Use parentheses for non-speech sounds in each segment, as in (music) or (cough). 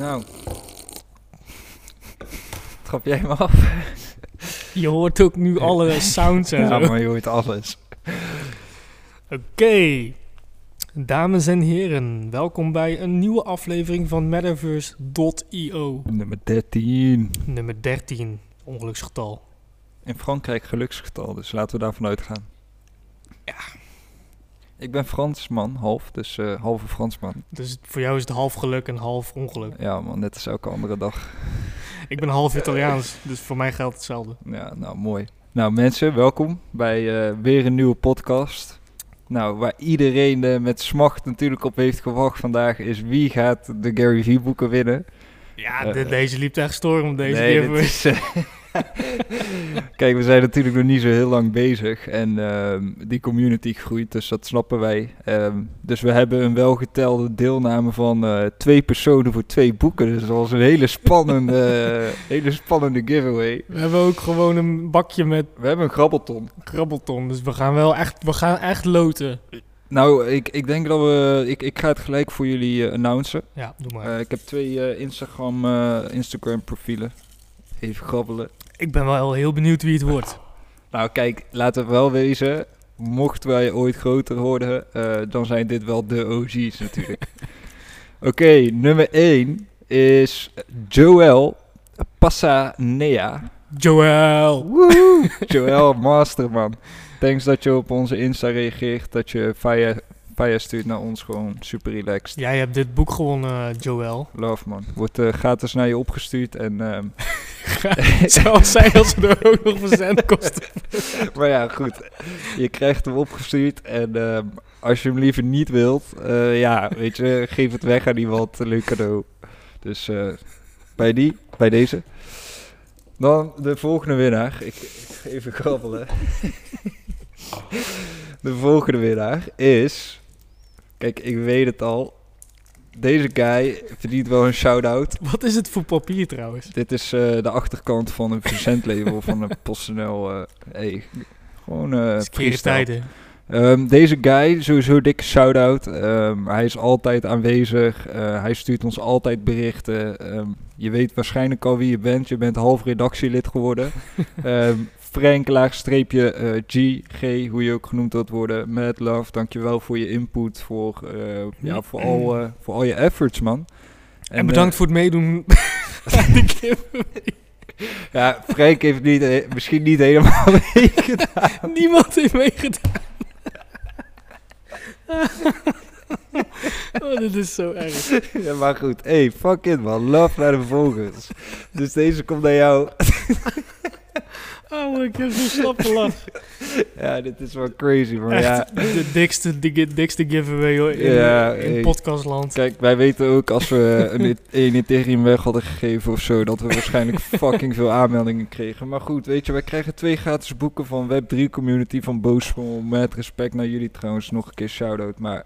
Nou. (laughs) Trap jij me af? Je hoort ook nu alle sounds en Ja, maar je hoort alles. Oké. Dames en heren, welkom bij een nieuwe aflevering van Metaverse.io. Nummer 13. Nummer 13, ongeluksgetal. In Frankrijk geluksgetal, dus laten we daarvan uitgaan. Ja. Ik ben Fransman, half, dus eh, halve Fransman. Dus voor jou is het half geluk en half ongeluk. Ja man, net als elke andere dag. Ik ben half Italiaans, dus voor mij geldt hetzelfde. Ja, nou mooi. Nou mensen, welkom bij eh, weer een nieuwe podcast. Nou, waar iedereen eh, met smacht natuurlijk op heeft gewacht vandaag is wie gaat de Gary Vee boeken winnen. Ja, de- deze liep echt storm deze Nee, keer. is, (laughs) Kijk, we zijn natuurlijk nog niet zo heel lang bezig en ehm, die community groeit, dus dat snappen wij. Ehm, dus we hebben een welgetelde deelname van eh, twee personen voor twee boeken. Dus dat was een hele spannende, (laughs) hele spannende giveaway. We hebben ook gewoon een bakje met We hebben een grabbelton. krabbelton, dus we gaan wel echt, we gaan echt loten. Nou, ik, ik denk dat we... Ik, ik ga het gelijk voor jullie eh, announcen. Ja, doe maar. Eh, ik heb twee eh, Instagram, eh, Instagram profielen. Even grabbelen. Ik ben wel heel benieuwd wie het wordt. Nou, kijk, laten we wel wezen. Mochten wij ooit groter worden, eh, dan zijn dit wel de OG's natuurlijk. (laughs) Oké, nummer 1 is Joel Passanea. Joel! (laughs) Joel Masterman. Thanks dat je op onze Insta reageert. Dat je via, via stuurt naar ons. Gewoon super relaxed. Jij hebt dit boek gewonnen, Joel. Love man. Wordt eh, gratis naar je opgestuurd. En, ehm, (laughs) Het zou zijn als we er ook nog verzendkosten. (laughs) maar ja, goed. Je krijgt hem opgestuurd. En ehm, als je hem liever niet wilt, eh, ja, weet je, geef het weg aan iemand. Een leuk cadeau. Dus eh, bij die, bij deze. Dan de volgende winnaar. Ik, ik ga even grabbelen. (laughs) de volgende winnaar is. Kijk, ik weet het al. Deze guy verdient wel een shout-out. Wat is het voor papier trouwens? Dit is eh, de achterkant van een verzendlabel (laughs) van een PostNL. eh hey, gewoon freestyle. tijden. Ehm, deze guy, sowieso dikke shout-out. Ehm, hij is altijd aanwezig. Hij stuurt ons altijd berichten. Ehm, je weet waarschijnlijk al wie je bent. Je bent half redactielid geworden. (laughs) Frank, laagstreepje eh, G, G, hoe je ook genoemd wilt worden. Mad love, dankjewel voor je input. Voor, eh, ja, voor, al, eh, voor al je efforts, man. En, bedankt voor het meedoen (laughs) (laughs) eh, ja, Frank heeft niet, eh, misschien niet helemaal (laughs) meegedaan. Niemand heeft meegedaan. oh, dit is zo erg. ja, maar goed. Hey, fuck it, man. Love naar de volgers. Dus deze komt naar jou. Oh, ik heb zo'n slappe lach. (laughs) Ja, dit is wel crazy, maar Echt, ja. de dikste, de dikste giveaway hoor, in, Ja, in hey. podcastland. Kijk, wij weten ook als we (laughs) een, e- een Ethereum weg hadden gegeven of zo, dat we waarschijnlijk (laughs) fucking veel aanmeldingen kregen. Maar goed, weet je, wij krijgen twee gratis boeken van Web3 Community van Boosvol. Met respect naar jullie trouwens, nog een keer shout-out. Maar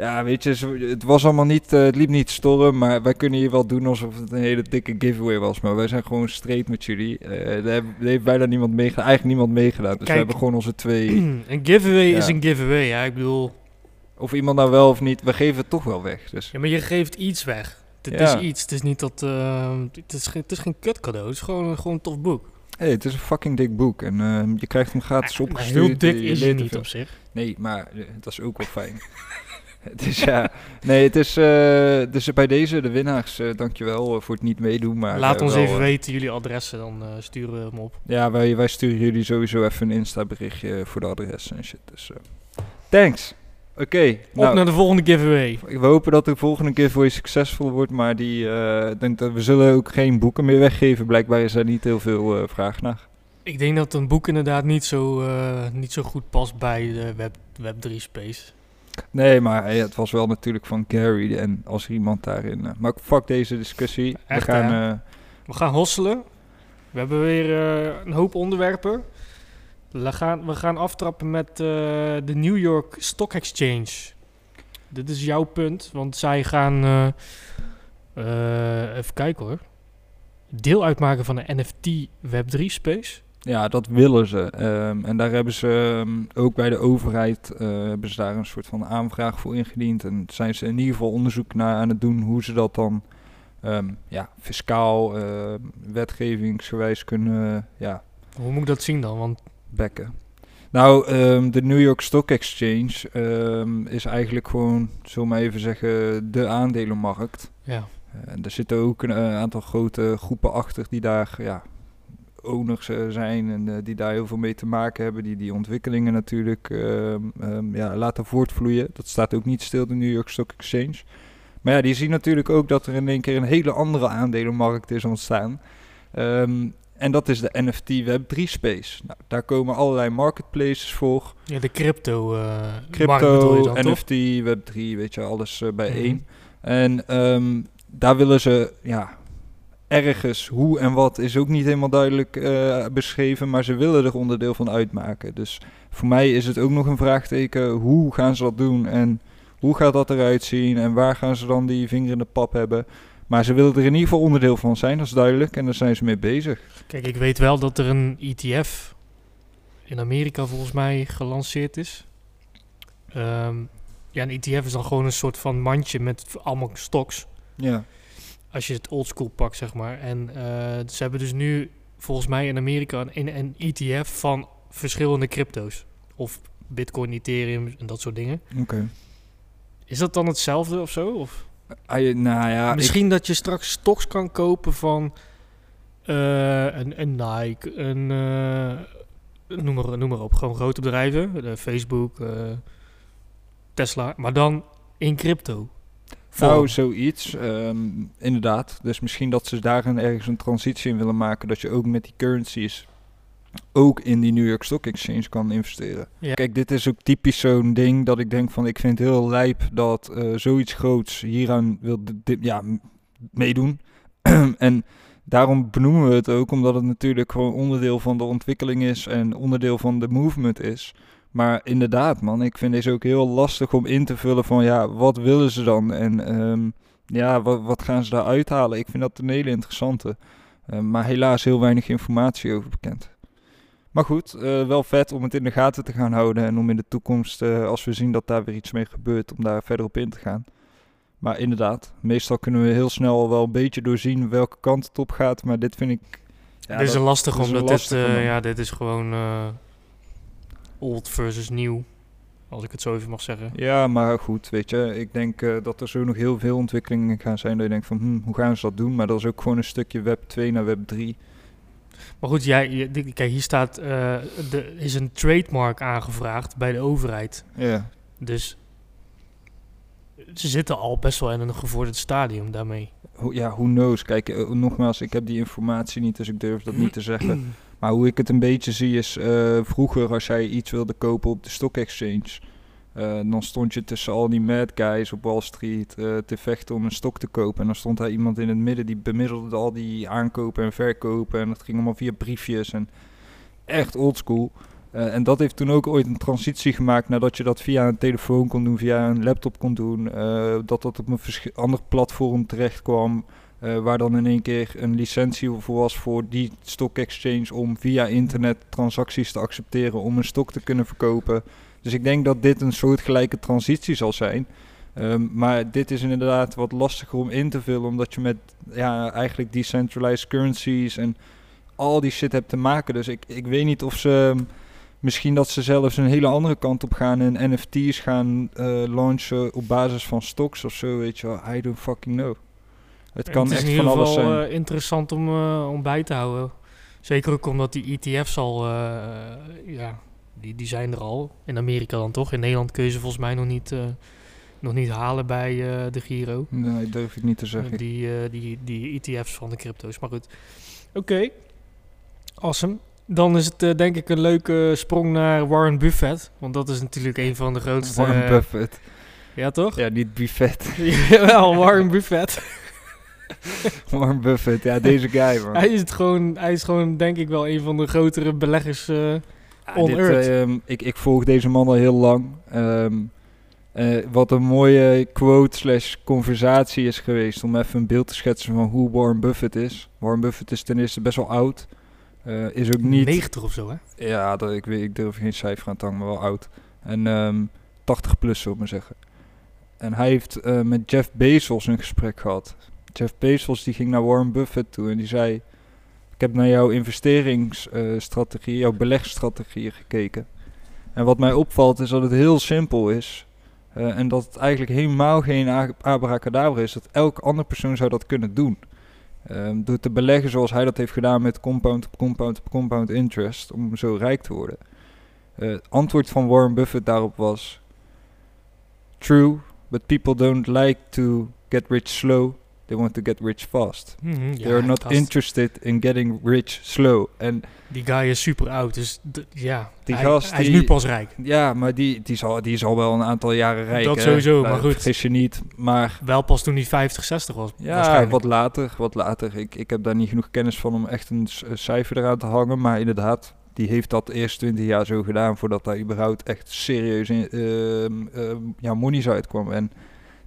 ja, weet je, het was allemaal niet, eh, het liep niet storm, maar wij kunnen hier wel doen alsof het een hele dikke giveaway was. Maar wij zijn gewoon straight met jullie. Eh er heeft- heeft bijna niemand meegedaan, eigenlijk niemand meegedaan. Dus Kijk. we hebben gewoon onze twee, (clears throat) een giveaway Ja. is een giveaway, ja. Ik bedoel, of iemand nou wel of niet, we geven het toch wel weg. Dus ja, maar je geeft iets weg. Het Ja. is iets. Het is niet dat. eh, het, is geen, het is geen kut cadeau. Het is gewoon, gewoon een tof boek. Hey, het is een fucking dik boek en ehm, je krijgt hem gratis opgestuurd. heel dik is er niet op zich. Nee, maar dat is ook wel fijn. (laughs) (laughs) het is ja, nee, het is, eh, dus bij deze, de winnaars, eh, dankjewel eh, voor het niet meedoen. Maar, Laat ons wel, even weten jullie adressen, dan sturen we hem op. Ja, wij, wij sturen jullie sowieso even een Insta berichtje voor de adres en shit. Dus, thanks. Oké, Op nou, naar de volgende giveaway. we hopen dat de volgende giveaway succesvol wordt, maar die, denk dat we zullen ook geen boeken meer weggeven. Blijkbaar is er niet heel veel vraag naar. Ik denk dat een boek inderdaad niet zo, niet zo goed past bij de Web, Web3 space. Nee, maar het was wel natuurlijk van Gary. En als iemand daarin. eh, maar fuck deze discussie. Echt, we gaan. eh, We gaan hosselen. We hebben weer eh, een hoop onderwerpen. We gaan, we gaan aftrappen met de New York Stock Exchange. Dit is jouw punt, want zij gaan... even kijken hoor. Deel uitmaken van de NFT Web3 space. Ja, dat willen ze. Ehm, en daar hebben ze ehm, ook bij de overheid. eh, hebben ze daar een soort van aanvraag voor ingediend. En zijn ze in ieder geval onderzoek naar aan het doen hoe ze dat dan ehm, ja, fiscaal, eh, wetgevingsgewijs kunnen ja, Hoe moet ik dat zien dan? Want bekken. Nou, de New York Stock Exchange is eigenlijk gewoon, zullen we maar even zeggen, de aandelenmarkt. ja, Eh, En er zitten ook een eh, aantal grote groepen achter die daar ja, owners eh, zijn en eh, die daar heel veel mee te maken hebben. Die die ontwikkelingen natuurlijk ehm, ehm, ja, laten voortvloeien. Dat staat ook niet stil, de New York Stock Exchange. Maar ja, die zien natuurlijk ook dat er in één keer een hele andere aandelenmarkt is ontstaan. Ehm, en dat is de NFT Web3 space. Nou, daar komen allerlei marketplaces voor. ja de crypto, bedoel Crypto, je dan, toch? NFT, Web3, weet je, alles eh, bijeen. Mhm. En daar willen ze, ja, ergens hoe en wat is ook niet helemaal duidelijk eh, beschreven, maar ze willen er onderdeel van uitmaken. Dus voor mij is het ook nog een vraagteken, hoe gaan ze dat doen en hoe gaat dat eruit zien en waar gaan ze dan die vinger in de pap hebben. Maar ze willen er in ieder geval onderdeel van zijn, dat is duidelijk, en daar zijn ze mee bezig. Kijk, ik weet wel dat er een ETF in Amerika volgens mij gelanceerd is. Ehm, ja, een ETF is dan gewoon een soort van mandje met allemaal stocks. Ja, Als je het oldschool pakt, zeg maar. En eh, ze hebben dus nu volgens mij in Amerika een, een, ETF van verschillende crypto's. Of Bitcoin, Ethereum en dat soort dingen. oké. Is dat dan hetzelfde of zo? Of? Ah, nou ja, ik- Misschien dat je straks stocks kan kopen van eh, een, een Nike, een, eh, noem, maar, noem maar op, gewoon grote bedrijven, Facebook, Tesla, maar dan in crypto. Nou, Vorm. zoiets. ehm, inderdaad. Dus misschien dat ze daar een, ergens een transitie in willen maken. Dat je ook met die currencies ook in die New York Stock Exchange kan investeren. Ja. Kijk, dit is ook typisch zo'n ding dat ik denk van... Ik vind het heel lijp dat eh, zoiets groots hieraan wil ja, meedoen. (clears throat) en daarom benoemen we het ook. Omdat het natuurlijk gewoon onderdeel van de ontwikkeling is. En onderdeel van de movement is. Maar inderdaad, man, ik vind deze ook heel lastig om in te vullen van ja, wat willen ze dan? En ehm, ja, wat, wat gaan ze daar uithalen? Ik vind dat een hele interessante. Ehm, maar helaas heel weinig informatie over bekend. Maar goed, eh, wel vet om het in de gaten te gaan houden. En om in de toekomst, eh, als we zien dat daar weer iets mee gebeurt, om daar verder op in te gaan. Maar inderdaad, meestal kunnen we heel snel wel een beetje doorzien welke kant het op gaat. Maar dit vind ik... Ja, dit is dat- lastig, omdat dit, lastige, eh, ja, dit is gewoon old versus nieuw, als ik het zo even mag zeggen. Ja, maar goed, weet je, ik denk eh, dat er zo nog heel veel ontwikkelingen gaan zijn dat je denkt van, hm, hoe gaan ze dat doen? Maar dat is ook gewoon een stukje web 2 naar web 3. Maar goed, jij, kijk, hier staat, eh er is een trademark aangevraagd bij de overheid. Ja, Dus ze zitten al best wel in een gevorderd stadium daarmee. Ja, who knows? Kijk, eh, nogmaals, ik heb die informatie niet, dus ik durf dat niet te zeggen. (clears throat) Maar hoe ik het een beetje zie is, eh, vroeger als jij iets wilde kopen op de stock exchange, eh, dan stond je tussen al die mad guys op Wall Street eh, te vechten om een stok te kopen. En dan stond daar iemand in het midden die bemiddelde al die aankopen en verkopen. En dat ging allemaal via briefjes en echt oldschool. Eh en dat heeft toen ook ooit een transitie gemaakt nadat je dat via een telefoon kon doen, via een laptop kon doen. dat dat op een ander platform terecht kwam. Eh, waar dan in één keer een licentie voor was voor die stock exchange om via internet transacties te accepteren om een stok te kunnen verkopen. Dus ik denk dat dit een soortgelijke transitie zal zijn. Ehm, maar dit is inderdaad wat lastiger om in te vullen, omdat je met ja, eigenlijk decentralized currencies en al die shit hebt te maken. Dus ik, ik weet niet of ze misschien dat ze zelfs een hele andere kant op gaan en NFT's gaan eh, launchen op basis van stocks of zo, weet je wel. I don't fucking know. Het kan het is echt in van ieder alles geval zijn. eh, interessant om, eh, om bij te houden. Zeker ook omdat die ETF's al, eh, ja, die, die zijn er al. In Amerika dan toch. In Nederland kun je ze volgens mij nog niet, nog niet halen bij de Giro. Nee, durf ik niet te zeggen. Die, eh, die, die ETF's van de crypto's. Maar goed. Oké. Awesome. Dan is het denk ik een leuke sprong naar Warren Buffett. Want dat is natuurlijk een van de grootste... Warren Buffett. Ja, toch? Ja, niet buffet. (laughs) Jawel, Warren Buffett. (laughs) Warren Buffett, ja, deze guy, man. Hij is, het gewoon, hij is gewoon, denk ik wel, een van de grotere beleggers. eh, Ja, on dit, earth. ehm, ik, ik volg deze man al heel lang. Ehm, eh, wat een mooie quote slash conversatie is geweest om even een beeld te schetsen van hoe Warren Buffett is. Warren Buffett is ten eerste best wel oud. Eh, is ook niet... 90 of zo, hè? Ja, dat, ik, weet, ik durf geen cijfer aan te hangen, maar wel oud. En ehm 80 plus, zou ik maar zeggen. En hij heeft met Jeff Bezos een gesprek gehad. Jeff Bezos die ging naar Warren Buffett toe en die zei... Ik heb naar jouw investeringsstrategie, jouw belegstrategieën gekeken. En wat mij opvalt is dat het heel simpel is. eh, en dat het eigenlijk helemaal geen abracadabra is. Dat elke andere persoon zou dat kunnen doen. Ehm, door te beleggen zoals hij dat heeft gedaan met compound compound compound interest. Om zo rijk te worden. Eh, het antwoord van Warren Buffett daarop was... True, but people don't like to get rich slow. They want to get rich fast. Mhm, ja, They're not interested in getting rich slow. En Die guy is super oud, dus ja, Die hij, gast hij is nu pas rijk. ja, maar die, die, zal, die is al wel een aantal jaren rijk. Dat hè? sowieso, Nou, maar goed. Vergis je niet. Maar Wel pas toen hij 50, 60 was. ja, waarschijnlijk. wat later. Wat later. Ik, ik heb daar niet genoeg kennis van om echt een cijfer eraan te hangen. Maar inderdaad, die heeft dat eerst 20 jaar zo gedaan voordat daar überhaupt echt serieus in, ehm, ja, monies uitkwam. En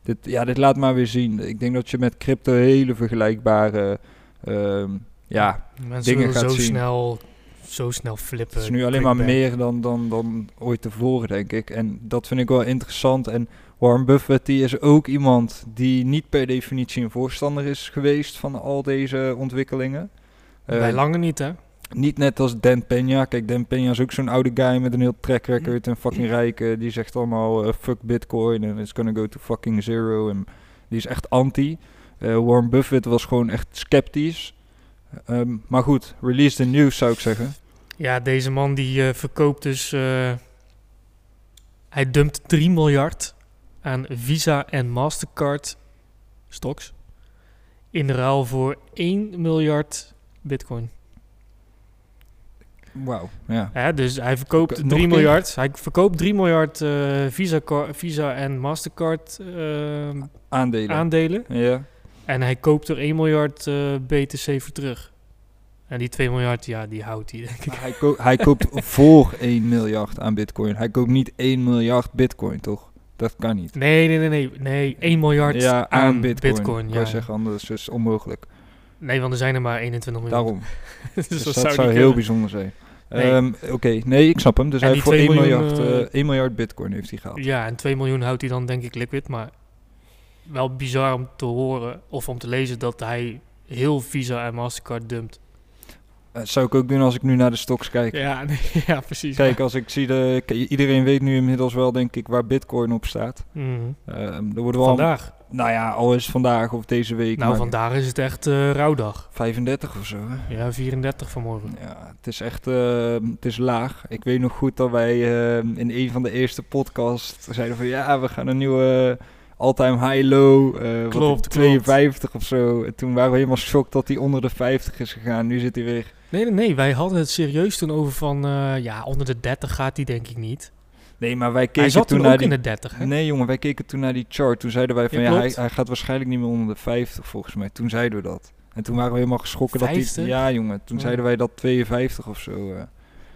dit, ja, dit laat maar weer zien. Ik denk dat je met crypto hele vergelijkbare ehm, ja, Mensen dingen gaat zo zien. snel, zo snel flippen. Het is nu alleen maar meer dan, dan, dan ooit tevoren, denk ik. En dat vind ik wel interessant. En Warren Buffett die is ook iemand die niet per definitie een voorstander is geweest van al deze ontwikkelingen. Eh, Bij lange niet, hè? Niet net als Dan Peña. Kijk, Dan Peña is ook zo'n oude guy met een heel track record en fucking rijke. Die zegt allemaal eh, fuck bitcoin en it's gonna go to fucking zero. En die is echt anti. Eh, Warren Buffett was gewoon echt sceptisch. Ehm, maar goed, release the news zou ik zeggen. Ja, deze man die eh, verkoopt dus... eh, hij dumpt 3 miljard aan Visa en Mastercard stocks. In ruil voor 1 miljard bitcoin. Wauw, ja. Hè, dus hij verkoopt Nog 3 een keer? miljard. Hij verkoopt 3 miljard eh, Visa, Visa en Mastercard eh, Aandelen. aandelen. ja. En hij koopt er 1 miljard eh, BTC voor terug. En die 2 miljard, ja, die houdt hij, denk ik. Maar Hij, ko- hij koopt (laughs) voor 1 miljard aan bitcoin. Hij koopt niet 1 miljard bitcoin, toch? Dat kan niet. Nee, nee, nee, nee. Nee, 1 miljard Ja, aan, bitcoin. ja. zeggen, anders is het onmogelijk. Nee, want er zijn er maar 21 miljoen. Daarom. (laughs) dus, Dus dat, dat, zou, heel kunnen. bijzonder zijn. Nee. Ehm, Oké, nee, ik snap hem. Dus En hij heeft voor 1 2 miljoen, miljard, eh, eh, 1 miljard bitcoin heeft hij gehaald. Ja, en 2 miljoen houdt hij dan denk ik liquid. Maar wel bizar om te horen of om te lezen dat hij heel Visa en Mastercard dumpt. Dat zou ik ook doen als ik nu naar de stocks kijk. Ja, (laughs) nee, ja precies. Kijk, als ik zie de... Iedereen weet nu inmiddels wel, denk ik, waar bitcoin op staat. Mhm. Ehm er worden wel... Vandaag. Nou ja, al is vandaag of deze week. Nou, maar vandaag is het echt eh rouwdag. 35 of zo, hè? Ja, 34 vanmorgen. Ja, het is echt uh, het is laag. Ik weet nog goed dat wij uh, in een van de eerste podcasts zeiden van ja, we gaan een nieuwe all-time high-low. Uh, klopt, 52 of zo. En toen waren we helemaal shocked dat hij onder de 50 is gegaan. Nu zit hij weer. Nee, nee, nee. Wij hadden het serieus toen over van uh, ja, onder de 30 gaat hij denk ik niet. Nee, maar wij keken hij zat toen, toen naar die... in de 30, hè? Nee, jongen, wij keken toen naar die chart. Toen zeiden wij van Ja, ja, hij, hij gaat waarschijnlijk niet meer onder de 50 volgens mij. Toen zeiden we dat. En toen waren we helemaal geschrokken dat 50? hij... Ja, jongen. Toen Oh. zeiden wij dat 52 of zo. eh.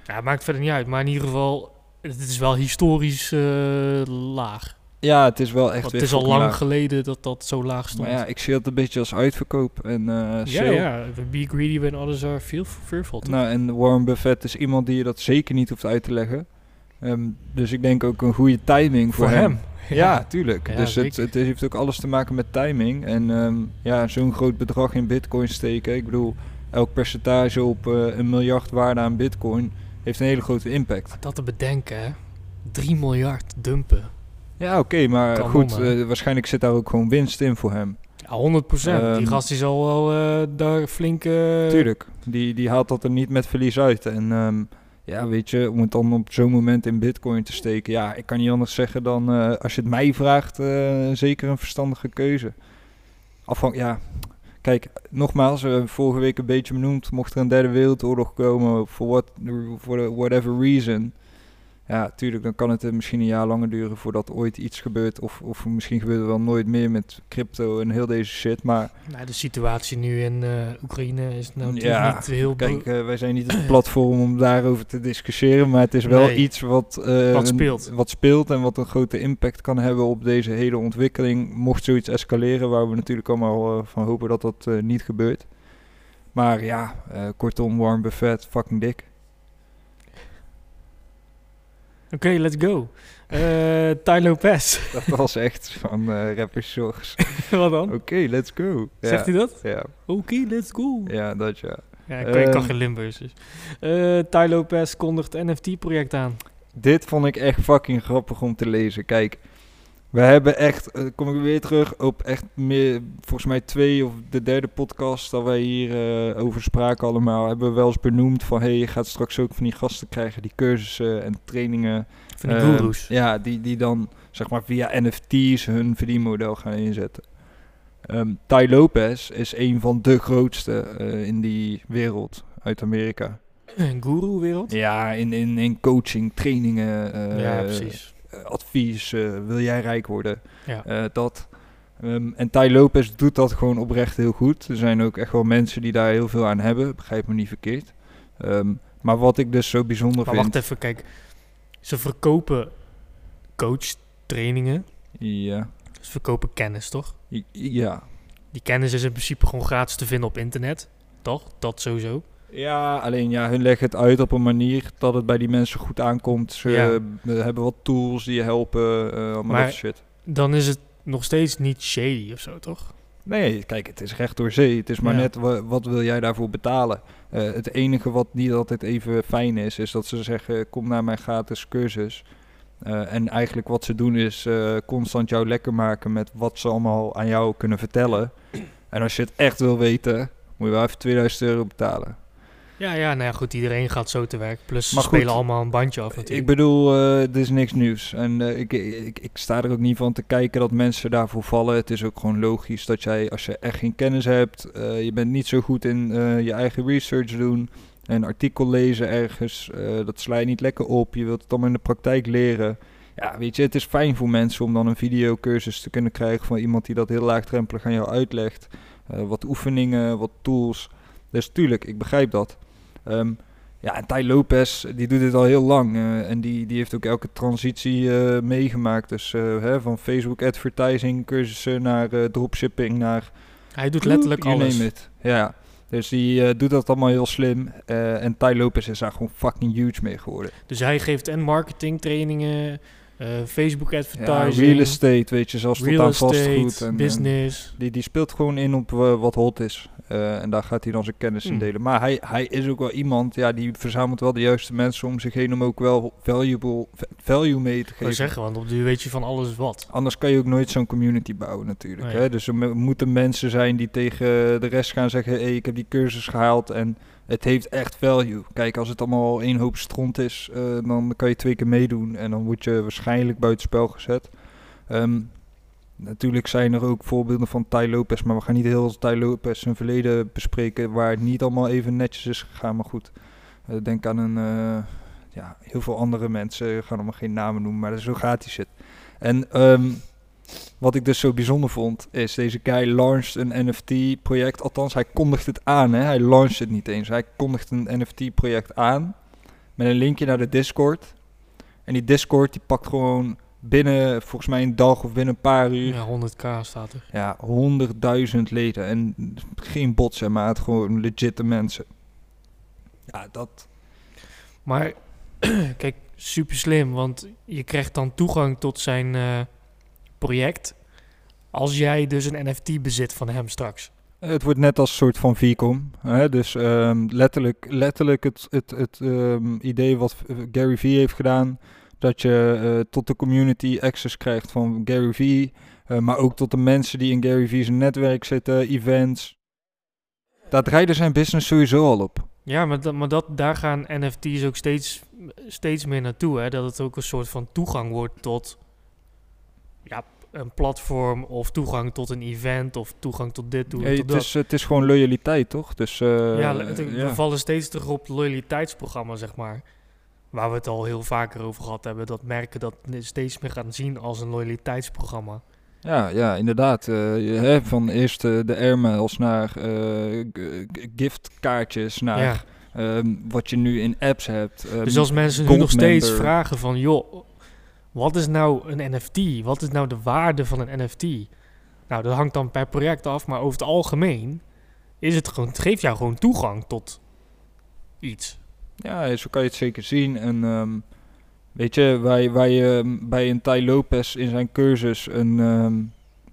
Ja, maakt verder niet uit. Maar in ieder geval, het is wel historisch eh, laag. Ja, het is wel echt Want het is al lang laag. geleden dat dat zo laag stond. Maar ja, ik zie dat een beetje als uitverkoop. En, eh ja, ja. Be greedy when others are fearful. toch? Nou, en Warren Buffett is iemand die je dat zeker niet hoeft uit te leggen. Ehm, dus ik denk ook een goede timing voor, Voor hem. (laughs) Ja, tuurlijk. Ja, dus het, het heeft ook alles te maken met timing. En ehm, ja, zo'n groot bedrag in bitcoin steken. Ik bedoel, elk percentage op eh, een miljard waarde aan bitcoin heeft een hele grote impact. Dat te bedenken, hè. 3 miljard dumpen. Ja, oké, maar Kan goed, eh, waarschijnlijk zit daar ook gewoon winst in voor hem. Ja, 100% Die Ehm, gast die zal wel eh, daar flink... Tuurlijk, die, die haalt dat er niet met verlies uit. En ja, weet je, om het dan op zo'n moment in bitcoin te steken. Ja, ik kan niet anders zeggen dan, eh, als je het mij vraagt, eh, zeker een verstandige keuze. Afhang, ja, kijk, nogmaals, we hebben vorige week een beetje benoemd. Mocht er een derde wereldoorlog komen, voor what, whatever reason. Ja, tuurlijk, dan kan het eh, misschien een jaar langer duren voordat ooit iets gebeurt. Of, of misschien gebeurt er wel nooit meer met crypto en heel deze shit. Maar Nou, de situatie nu in eh, Oekraïne is nou natuurlijk Ja, niet heel... Kijk, eh, wij zijn niet het platform om daarover te discussiëren, maar het is wel Nee. iets wat, Wat een- speelt. wat speelt en wat een grote impact kan hebben op deze hele ontwikkeling. Mocht zoiets escaleren, waar we natuurlijk allemaal van hopen dat dat niet gebeurt. Maar ja, kortom, Warren Buffett, fucking dik. Oké, let's go. Eh Ty Lopez. (laughs) Dat was echt van eh rapper Shores. (laughs) Wat dan? Oké, let's go. Ja, Zegt hij dat? Ja, Oké, let's go. ja, dat ja. Ja, ik kan, ik kan Ehm. geen Limburgs dus. Eh Ty Lopez kondigt NFT-project aan. Dit vond ik echt fucking grappig om te lezen. Kijk, we hebben echt, eh, kom ik weer terug op echt meer, volgens mij twee of de derde podcast dat wij hier eh, over spraken allemaal, hebben we wel eens benoemd van, hey, je gaat straks ook van die gasten krijgen die cursussen en trainingen. Van die eh, gurus. Ja, die, die dan, zeg maar, via NFT's hun verdienmodel gaan inzetten. Ehm Ty Lopez is een van de grootste eh, in die wereld uit Amerika. Een guru-wereld? Ja, in, in, in coaching, trainingen, ja, precies. Eh, advies, eh, wil jij rijk worden, Ja. eh, dat. Ehm, en Ty Lopez doet dat gewoon oprecht heel goed. Er zijn ook echt wel mensen die daar heel veel aan hebben, begrijp me niet verkeerd. Ehm, maar wat ik dus zo bijzonder Maar vind... wacht even, kijk. Ze verkopen coach-trainingen. Ja, Ze verkopen kennis, toch? Ja. Die kennis is in principe gewoon gratis te vinden op internet. Toch? Dat sowieso. Ja, alleen ja, hun leggen het uit op een manier dat het bij die mensen goed aankomt. Ze Ja. hebben wat tools die je helpen, allemaal Maar- dat shit. Dan is het nog steeds niet shady of zo, toch? Nee, kijk, het is recht door zee. Het is maar Ja. net wa- wat wil jij daarvoor betalen. Eh, het enige wat niet altijd even fijn is, is dat ze zeggen: kom naar mijn gratis cursus. Eh, en eigenlijk wat ze doen is constant jou lekker maken met wat ze allemaal aan jou kunnen vertellen. En als je het echt wil weten, moet je wel even 2000 euro betalen. Ja, ja, nou ja, goed. Iedereen gaat zo te werk. Plus ze spelen allemaal een bandje af Ik natuurlijk. bedoel, eh dit is niks nieuws. En eh, ik, ik, ik sta er ook niet van te kijken dat mensen daarvoor vallen. Het is ook gewoon logisch dat jij, als je echt geen kennis hebt, eh, je bent niet zo goed in je eigen research doen, een artikel lezen ergens, dat sla je niet lekker op. Je wilt het allemaal in de praktijk leren. Ja, weet je, het is fijn voor mensen om dan een videocursus te kunnen krijgen van iemand die dat heel laagdrempelig aan jou uitlegt. Wat oefeningen, wat tools. Dus tuurlijk, ik begrijp dat. Ehm, ja, en Ty Lopez, die doet dit al heel lang. eh, en die, die heeft ook elke transitie eh, meegemaakt. Dus eh, hè, van Facebook advertising cursussen naar dropshipping naar... Hij doet letterlijk you alles. it. Ja, dus die doet dat allemaal heel slim. En Ty Lopez is daar gewoon fucking huge mee geworden. Dus hij geeft en marketing trainingen, Facebook Ja, advertising, real estate, weet je, zelfs tot aan vastgoed. En, en business. die, die speelt gewoon in op wat hot is. Eh, en daar gaat hij dan zijn kennis in Hmm. delen. Maar hij, hij is ook wel iemand, ja, die verzamelt wel de juiste mensen om zich heen om ook wel valuable value mee te geven. zeggen, want op die weet je van alles wat. Anders kan je ook nooit zo'n community bouwen natuurlijk. Nee. Hè? Dus er mo- moeten mensen zijn die tegen de rest gaan zeggen... hey, ik heb die cursus gehaald en het heeft echt value. Kijk, als het allemaal één hoop stront is... eh, dan kan je twee keer meedoen en dan word je waarschijnlijk buitenspel gezet. Ehm, natuurlijk zijn er ook voorbeelden van Ty Lopez... maar we gaan niet heel Ty Lopez zijn verleden bespreken... waar het niet allemaal even netjes is gegaan. Maar goed, eh, denk aan een... eh, ja, heel veel andere mensen, ik ga allemaal geen namen noemen... maar zo gaat die shit. En ehm, wat ik dus zo bijzonder vond, is deze guy launched een NFT-project. Althans, hij kondigt het aan. Hè? Hij launched het niet eens. Hij kondigt een NFT-project aan met een linkje naar de Discord. En die Discord die pakt gewoon binnen, volgens mij een dag of binnen een paar uur, Ja, 100k staat er. ja, 100.000 leden. En geen bots, hè, maar het gewoon legitte mensen. Ja, dat... Maar (clears throat) kijk, super slim, want je krijgt dan toegang tot zijn eh, project. Als jij dus een NFT bezit van hem straks. Het wordt net als een soort van VCOM. Hè? Dus ehm, letterlijk, letterlijk het, het, het ehm, idee wat Gary Vee heeft gedaan. Dat je eh, tot de community access krijgt van Gary Vee. eh, maar ook tot de mensen die in Gary Vee's netwerk zitten, events. Daar draaide zijn business sowieso al op. Ja, maar, dat, maar dat, daar gaan NFT's ook steeds, steeds meer naartoe. Hè? Dat het ook een soort van toegang wordt tot ja, een platform of toegang tot een event of toegang tot dit, toe, Hey, tot het, dat. is, het is gewoon loyaliteit, toch? Dus, eh, ja, het- we vallen steeds terug op het loyaliteitsprogramma, zeg maar. Waar we het al heel vaker over gehad hebben. Dat merken dat steeds meer gaan zien als een loyaliteitsprogramma. Ja, ja, inderdaad. je, hè, van eerst eh, de airmails naar eh, giftkaartjes, naar ja. ehm, wat je nu in apps hebt. ehm, Dus als mensen nu nog steeds vragen van... joh, wat is nou een NFT? Wat is nou de waarde van een NFT? Nou, dat hangt dan per project af. Maar over het algemeen is het gewoon... Het geeft jou gewoon toegang tot iets. Ja, zo kan je het zeker zien. En ehm, Weet je, waar je, waar je mm, bij een Tai Lopez in zijn cursus een ehm,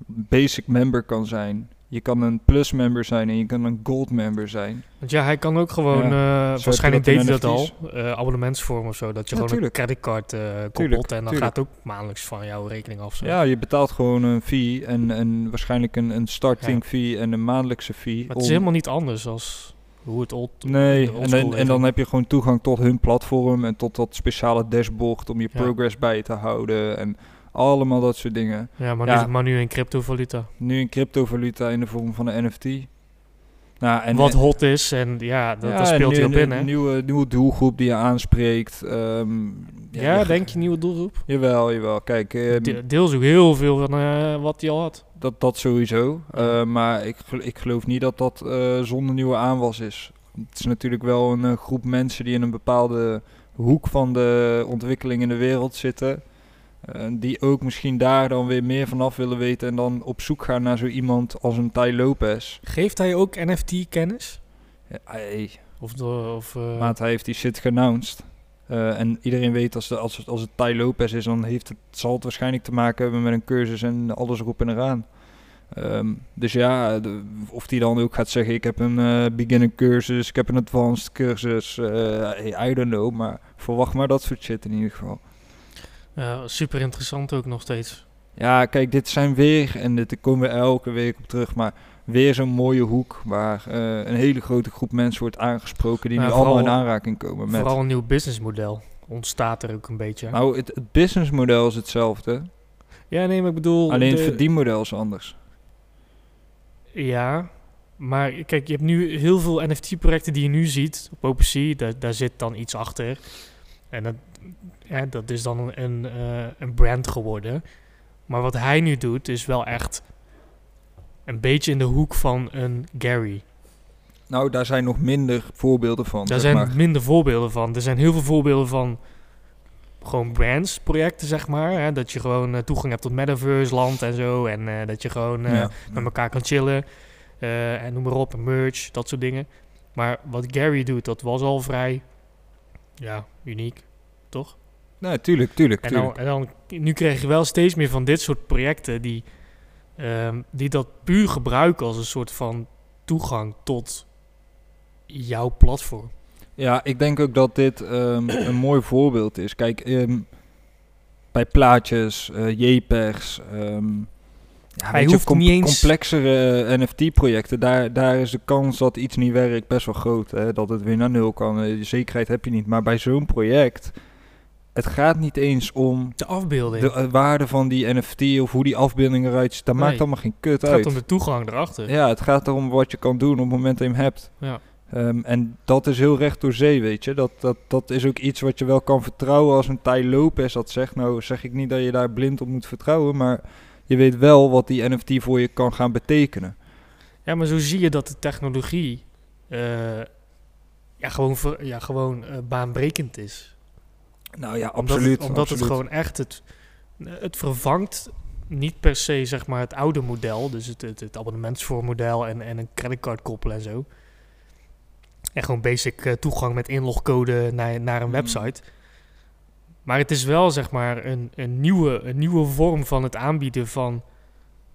basic member kan zijn. Je kan een plus member zijn en je kan een gold member zijn. Want ja, hij kan ook gewoon, Ja, eh, waarschijnlijk deed hij dat al, eh, abonnementsvorm of zo. Dat je Ja, gewoon tuurlijk. een creditcard eh koppelt Tuurlijk, en dan tuurlijk. gaat ook maandelijks van jouw rekening af. Zo. Ja, je betaalt gewoon een fee en, en waarschijnlijk een, een starting fee en een maandelijkse fee. Maar het is helemaal niet anders als hoe het old Nee, en, dan- en leven. dan heb je gewoon toegang tot hun platform en tot dat speciale dashboard om je Ja. progress bij te houden en allemaal dat soort dingen. Ja, maar, Ja. Nu, maar nu in cryptovaluta. Nu in cryptovaluta in de vorm van een NFT. Nou, en, Wat hot is en ja, dat, ja, speelt en hij op nu- in, hè? Nieuwe, nieuwe doelgroep die je aanspreekt. ehm, Ja, je- denk je nieuwe doelgroep? Jawel, jawel. Kijk, ehm, De- Deels ook heel veel van eh, wat hij al had. dat, dat sowieso. Eh, maar ik, ik geloof niet dat dat eh, zonder nieuwe aanwas is. Het is natuurlijk wel een groep mensen die in een bepaalde hoek van de ontwikkeling in de wereld zitten. Eh, die ook misschien daar dan weer meer vanaf willen weten. En dan op zoek gaan naar zo iemand als een Tai Lopez. Geeft hij ook NFT-kennis? Ja, hey, Of, de, of eh, maat, hij heeft die shit geannounced. Eh, en iedereen weet als, de, als, het, als het Tai Lopez is, dan heeft het, zal het waarschijnlijk te maken hebben met een cursus en alles erop en eraan. Ehm, dus ja, de- of die dan ook gaat zeggen: Ik heb een eh, beginner cursus, ik heb een advanced cursus. I don't know, maar verwacht maar dat soort shit in ieder geval. Ja, super interessant ook nog steeds. Ja, kijk, dit zijn weer, en dit komen we elke week op terug, maar weer zo'n mooie hoek waar eh, een hele grote groep mensen wordt aangesproken die Ja, nu vooral- allemaal in aanraking komen met. Vooral een nieuw businessmodel ontstaat er ook een beetje. Nou, het, het businessmodel is hetzelfde, ja, nee, maar ik bedoel... alleen het de- verdienmodel is anders. Ja, maar kijk, je hebt nu heel veel NFT-projecten die je nu ziet op OpenSea. Daar, daar zit dan iets achter. En dat, ja, dat is dan een, eh, een brand geworden. Maar wat hij nu doet, is wel echt een beetje in de hoek van een Gary. Nou, daar zijn nog minder voorbeelden van. Daar zeg zijn maar. minder voorbeelden van. Er zijn heel veel voorbeelden van gewoon brands projecten, zeg maar. Hè? Dat je gewoon eh, toegang hebt tot metaverse land en zo. En eh, dat je gewoon Ja. met elkaar kan chillen. en noem maar op, merch, dat soort dingen. Maar wat Gary doet, dat was al vrij, ja, uniek, toch? Nee, tuurlijk, tuurlijk, En tuurlijk. dan, en dan, nu krijg je wel steeds meer van dit soort projecten die, ehm, die dat puur gebruiken als een soort van toegang tot jouw platform. Ja, ik denk ook dat dit ehm, (coughs) een mooi voorbeeld is. Kijk, ehm, bij plaatjes, eh JPEGs, ja, Hij weet je, hoeft niet eens- complexere eh, NFT-projecten, daar, daar is de kans dat iets niet werkt best wel groot. Hè? Dat het weer naar nul kan. Eh, de zekerheid heb je niet. Maar bij zo'n project, het gaat niet eens om De afbeelding. de eh, waarde van die NFT of hoe die afbeelding eruit ziet. Dat Nee. maakt allemaal geen kut het uit. gaat om de toegang erachter. Ja, het gaat erom wat je kan doen op het moment dat je hem hebt. Ja. Ehm, en dat is heel recht door zee, weet je. Dat, dat, dat is ook iets wat je wel kan vertrouwen als een Tai Lopez dat zegt. Nou zeg ik niet dat je daar blind op moet vertrouwen, maar je weet wel wat die NFT voor je kan gaan betekenen. Ja, maar zo zie je dat de technologie eh, ja, gewoon, ver- ja, gewoon eh, baanbrekend is. Nou ja, Omdat, absoluut. het, omdat absoluut. het gewoon echt het, het vervangt niet per se zeg maar het oude model, dus het, het, het abonnementsvoormodel en, en een creditcard koppelen en zo. En gewoon basic eh, toegang met inlogcode naar, naar een Mm. website. Maar het is wel zeg maar een, een, nieuwe, een nieuwe vorm van het aanbieden van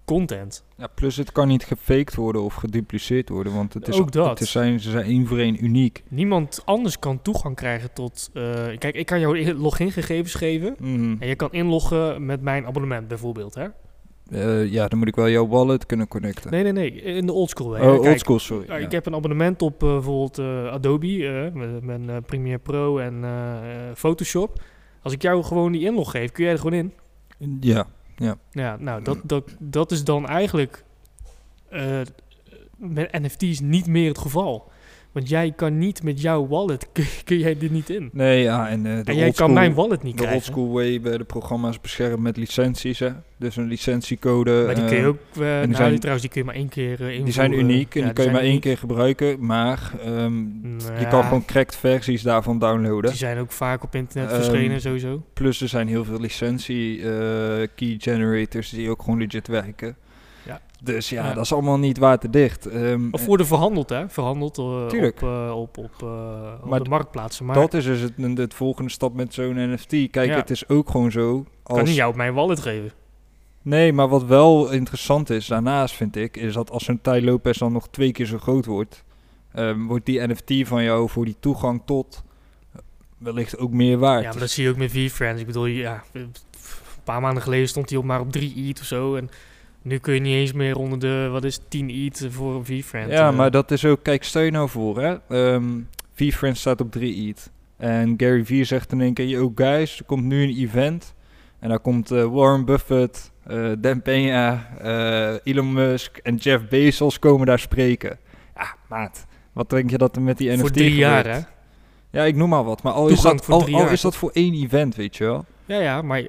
content. Ja, plus het kan niet gefaked worden of gedupliceerd worden, want het is, Ook dat. Het is zijn, ze zijn één voor één uniek. Niemand anders kan toegang krijgen tot. eh, kijk, ik kan jou logingegevens geven. Mhm. En je kan inloggen met mijn abonnement bijvoorbeeld. Hè? Eh, ja, dan moet ik wel jouw wallet kunnen connecten. Nee, nee, nee. In de oldschool oh, oldschool, sorry. ja, ja. Ik heb een abonnement op eh, bijvoorbeeld eh, Adobe, eh, mijn eh, Premiere Pro en eh, eh, Photoshop. Als ik jou gewoon die inlog geef, kun jij er gewoon in. ja, Ja, nou, dat, dat, dat is dan eigenlijk eh, met NFT's niet meer het geval. Want jij kan niet met jouw wallet, (laughs) kun, jij dit niet in. nee, ja, en eh, de en jij kan mijn wallet niet De krijgen. oldschool way bij de programma's beschermen met licenties, hè. Dus een licentiecode. Maar die kun je eh, ook, eh nou, die zijn- die trouwens, die kun je maar één keer invoeren. Die zijn uniek en Ja, die kun je zijn maar één keer gebruiken. Maar ehm, je Ja, kan gewoon cracked versies daarvan downloaden. Die zijn ook vaak op internet Ehm, verschenen sowieso. Plus er zijn heel veel licentie key generators die ook gewoon legit werken. Dus ja, Ja. dat is allemaal niet waterdicht. Ehm, Of worden verhandeld, hè? Verhandeld eh, op, eh, op, op, eh, op Maar de marktplaatsen. Maar dat is dus het, het volgende stap met zo'n NFT. Kijk, Ja. het is ook gewoon zo. ik kan niet Als, jou mijn wallet geven. nee, maar wat wel interessant is daarnaast, vind ik, is dat als zo'n Ty Lopez dan nog twee keer zo groot wordt, ehm, wordt die NFT van jou voor die toegang tot wellicht ook meer waard. Ja, maar dat zie je ook met V-Friends. Ik bedoel, ja, een paar maanden geleden stond hij op maar op 3 ETH of zo. En nu kun je niet eens meer onder de, wat is het, 10 ETH voor een V-Friend. Ja, eh. maar dat is ook, kijk, stel je nou voor, hè. Ehm V-Friends staat op 3 ETH. En Gary Vee zegt in één keer, yo guys, er komt nu een event. En daar komt eh, Warren Buffett, eh, Dan Peña, eh, Elon Musk en Jeff Bezos komen daar spreken. Ja, maat, wat denk je dat er met die NFT Voor drie jaar, gebeurt? hè? Ja, ik noem maar wat. Maar al, is dat, voor al, al jaar, is dat voor één event, weet je wel. Ja, ja, maar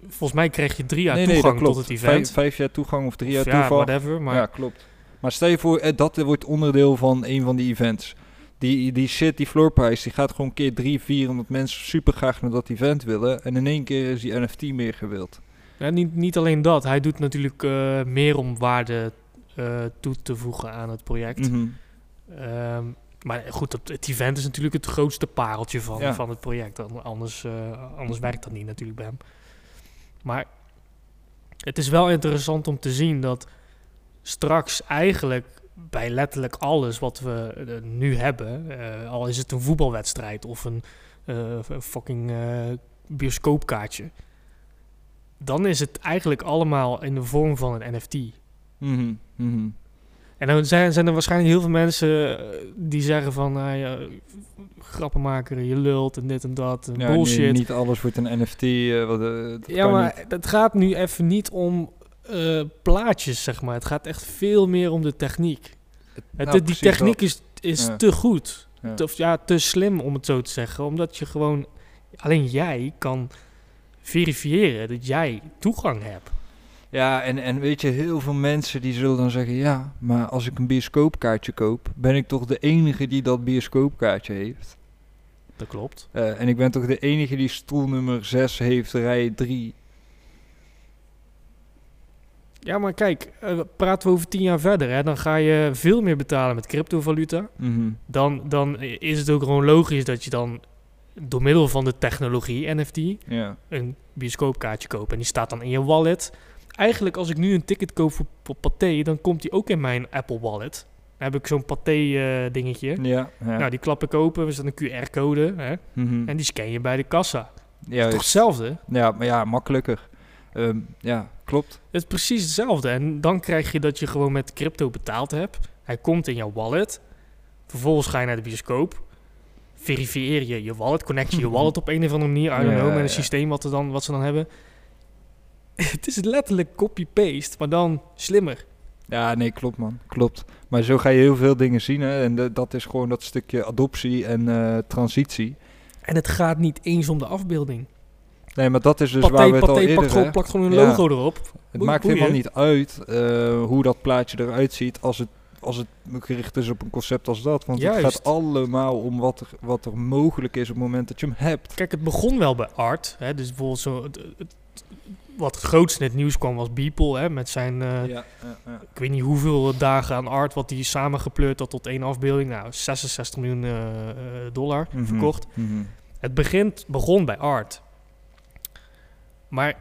volgens mij krijg je drie jaar nee, nee, toegang klopt. tot het event. Vijf, vijf jaar toegang of drie jaar ja, toeval. whatever. Maar Ja, klopt. Maar stel je voor, eh, dat wordt onderdeel van een van die events. Die, die shit, die floorprijs, die gaat gewoon keer 300, 400 mensen super graag naar dat event willen. En in één keer is die NFT meer gewild. ja, niet, niet alleen dat. Hij doet natuurlijk eh, meer om waarde eh, toe te voegen aan het project. Mhm. Ehm, maar goed, het, event is natuurlijk het grootste pareltje van, Ja. van het project. An- Anders, eh, anders werkt dat niet natuurlijk bij hem. Maar het is wel interessant om te zien dat straks eigenlijk bij letterlijk alles wat we eh, nu hebben, eh, al is het een voetbalwedstrijd of een, fucking bioscoopkaartje, dan is het eigenlijk allemaal in de vorm van een NFT. Mhm. Mhm. En dan zijn, zijn er waarschijnlijk heel veel mensen eh, die zeggen van, nou ja, grappenmaker, je lult en dit en dat, en Ja, nee, bullshit. niet alles wordt een NFT. eh, wat, eh, ja, maar niet. het gaat nu even niet om plaatjes, zeg maar. Het gaat echt veel meer om de techniek. Het, Nou, die techniek is, is Ja. te goed. Ja. Te, of ja, te slim om het zo te zeggen. Omdat je gewoon, alleen jij kan verifiëren dat jij toegang hebt. Ja, en, en weet je, heel veel mensen die zullen dan zeggen... Ja, maar als ik een bioscoopkaartje koop... ben ik toch de enige die dat bioscoopkaartje heeft. Dat klopt. Eh, en ik ben toch de enige die stoel nummer 6 heeft, rij 3. Ja, maar kijk, eh, praten we over tien jaar verder, hè, dan ga je veel meer betalen met cryptovaluta. Mhm. Dan, dan is het ook gewoon logisch dat je dan door middel van de technologie NFT Ja. een bioscoopkaartje koopt. En die staat dan in je wallet. Eigenlijk als ik nu een ticket koop voor, voor Pathé, dan komt die ook in mijn Apple Wallet. Dan heb ik zo'n Pathé eh, dingetje. Ja, ja. Nou, die klap ik open, er staat een QR-code hè, Mhm. en die scan je bij de kassa. ja, Toch hetzelfde? ja, maar ja, makkelijker. Ehm, ja, klopt. Het is precies hetzelfde. En dan krijg je dat je gewoon met crypto betaald hebt. Hij komt in jouw wallet. Vervolgens ga je naar de bioscoop. Verifieer je je wallet. Connect je je (laughs) wallet op een of andere manier. I don't know. Met een systeem wat, er dan, wat ze dan hebben. (laughs) Het is letterlijk copy-paste. Maar dan slimmer. Ja, nee, klopt man. Klopt. Maar zo ga je heel veel dingen zien. Hè? En de- dat is gewoon dat stukje adoptie en eh, transitie. En het gaat niet eens om de afbeelding. Nee, maar dat is dus waar Pathé, we het al Pathé eerder... hè, plakt gewoon een Ja. logo erop. Het maakt helemaal niet uit eh, hoe dat plaatje eruit ziet als het, als het gericht is op een concept als dat. Want het gaat allemaal om wat er, wat er mogelijk is op het moment dat je hem hebt. Kijk, het begon wel bij art. Hè, dus bijvoorbeeld zo... het- het- wat het grootste in het nieuws kwam was Beeple. Hè, met zijn... eh, ja, ja, ja. ik weet niet hoeveel dagen aan art wat hij samengepleurd had tot één afbeelding. Nou, 66 miljoen eh, eh, dollar Mhm, verkocht. mhm. Het begint, begon bij art. Maar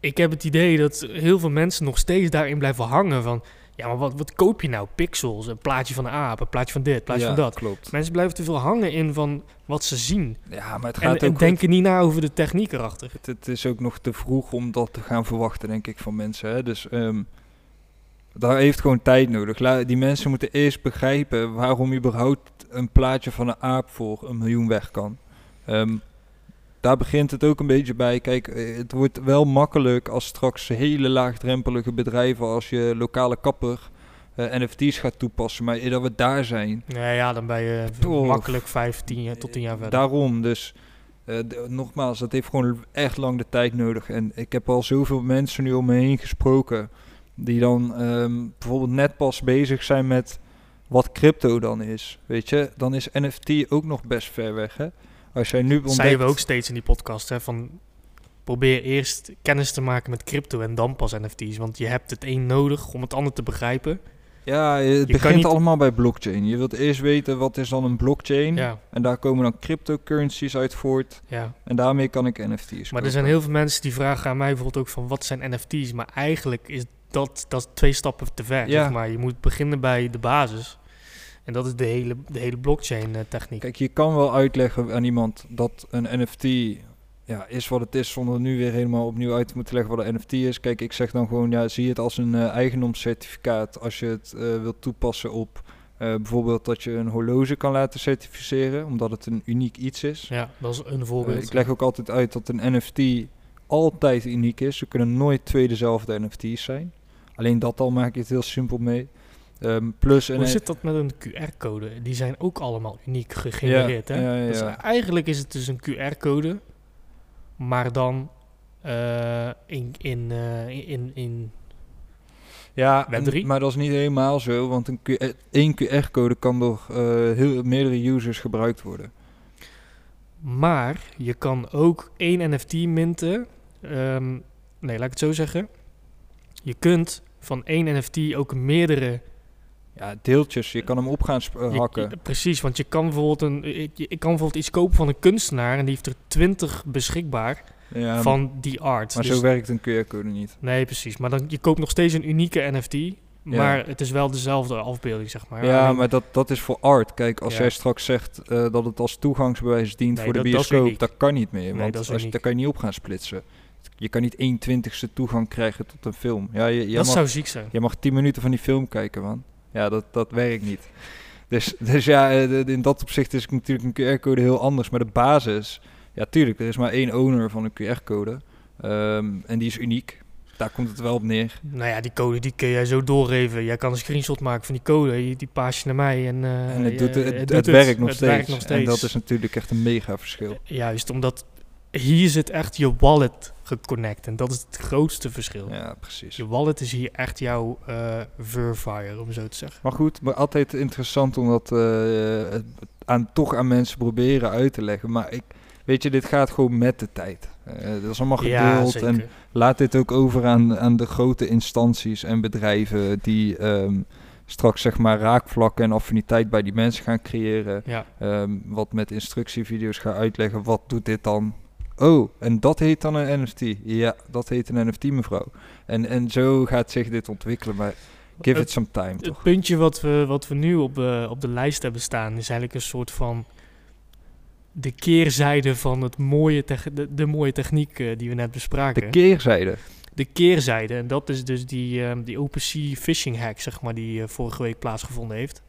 ik heb het idee dat heel veel mensen nog steeds daarin blijven hangen van... Ja, maar wat, wat koop je nou? Pixels, een plaatje van een aap, een plaatje van dit, een plaatje Ja, van dat. klopt. Mensen blijven te veel hangen in van wat ze zien. Ja, maar het En, gaat en ook... denken niet na over de techniek erachter. Het, het is ook nog te vroeg om dat te gaan verwachten, denk ik, van mensen. Hè? Dus ehm, daar heeft gewoon tijd nodig. La- die mensen moeten eerst begrijpen waarom überhaupt een plaatje van een aap voor een miljoen weg kan. Ehm, daar begint het ook een beetje bij. Kijk, eh, het wordt wel makkelijk als straks hele laagdrempelige bedrijven als je lokale kapper eh, NFT's gaat toepassen. Maar dat we daar zijn, Nee, ja, dan ben je Oh. makkelijk 15 jaar tot 10 jaar verder. Daarom, dus eh, nogmaals, dat heeft gewoon echt lang de tijd nodig. En ik heb al zoveel mensen nu om me heen gesproken, die dan ehm, bijvoorbeeld net pas bezig zijn met wat crypto dan is. Weet je, dan is NFT ook nog best ver weg, hè? Als jij nu Dat zeiden we ontdekt- ook steeds in die podcast. Hè, van probeer eerst kennis te maken met crypto en dan pas NFT's. Want je hebt het een nodig om het ander te begrijpen. Ja, het kan begint niet- allemaal bij blockchain. Je wilt eerst weten wat is dan een blockchain. Ja, En daar komen dan cryptocurrencies uit voort. ja. En daarmee kan ik NFT's Maar er zijn heel veel mensen die vragen aan mij bijvoorbeeld ook van wat zijn NFT's? Maar eigenlijk is dat, dat twee stappen te ver. Ja. Zeg maar. Je moet beginnen bij de basis. En dat is de hele, de hele blockchain eh, techniek. Kijk, je kan wel uitleggen aan iemand dat een NFT ja, is wat het is, zonder nu weer helemaal opnieuw uit te moeten leggen wat een NFT is. Kijk, ik zeg dan gewoon, ja, zie het als een eh eigendomscertificaat als je het eh, wilt toepassen op bijvoorbeeld dat je een horloge kan laten certificeren, omdat het een uniek iets is. Ja, dat is een voorbeeld. ik leg ook altijd uit dat een NFT altijd uniek is. Ze kunnen nooit twee dezelfde NFT's zijn. Alleen dat al maak je het heel simpel mee. Ehm, plus Hoe zit dat met een QR-code? Die zijn ook allemaal uniek gegenereerd. hè? ja, ja, Dus eigenlijk is het dus een QR-code, maar dan eh, in, in, eh, in, in... Ja, maar dat is niet helemaal zo, want een QR één QR-code kan door eh, heel, meerdere users gebruikt worden. Maar je kan ook één NFT minten. Ehm, nee, laat ik het zo zeggen. Je kunt van één NFT ook meerdere... Ja, deeltjes, je kan hem op gaan eh, je- hakken. je- precies, want je kan bijvoorbeeld een, ik, ik kan bijvoorbeeld iets kopen van een kunstenaar en die heeft er twintig beschikbaar ja, van die art. maar Dus- zo werkt een QR-code niet. Nee, precies. Maar dan, je koopt nog steeds een unieke NFT. Maar het is wel dezelfde afbeelding, zeg maar. ja, Alleen- maar dat, dat is voor art. Kijk, als Ja. jij straks zegt eh, dat het als toegangsbewijs dient Nee, voor de dat- bioscoop, dat, kan niet meer. Nee, Want dat als, je- daar kan je niet op gaan splitsen. Je kan niet 1 twintigste toegang krijgen tot een film. Ja, je, jij dat mag, zou ziek zijn. je mag 10 minuten van die film kijken, man. Ja, dat, dat werkt niet. Dus, dus ja, eh, in dat opzicht is natuurlijk een QR-code heel anders. Maar de basis, ja, tuurlijk, er is maar één owner van een QR-code. Ehm, en die is uniek. Daar komt het wel op neer. Nou ja, die code die kun jij zo doorgeven. Jij kan een screenshot maken van die code. Die paas je naar mij. En, eh, en het, doet, het, het, doet werkt, nog nog steeds. En dat is natuurlijk echt een mega verschil. Juist, omdat hier zit echt je wallet geconnect. En dat is het grootste verschil. Ja, precies. Je wallet is hier echt jouw eh verifier, om zo te zeggen. Maar goed, maar altijd interessant om dat eh, het aan, toch aan mensen proberen uit te leggen. Maar ik, weet je, dit gaat gewoon met de tijd. Eh, dat is allemaal Ja, geduld. zeker. en laat dit ook over aan, aan de grote instanties en bedrijven die ehm, straks zeg maar raakvlakken en affiniteit bij die mensen gaan creëren. Ja, Ehm, wat met instructievideo's gaan uitleggen. Wat doet dit dan? Oh, en dat heet dan een NFT. Ja, dat heet een NFT, mevrouw. En, en zo gaat zich dit ontwikkelen. Maar give Het- it some time, Het toch? puntje wat we, wat we nu op, de op de lijst hebben staan, is eigenlijk een soort van de keerzijde van het mooie de, de mooie techniek eh, die we net bespraken. De keerzijde. de keerzijde, en dat is dus die, ehm, die OpenSea phishing hack, zeg maar, die eh, vorige week plaatsgevonden heeft.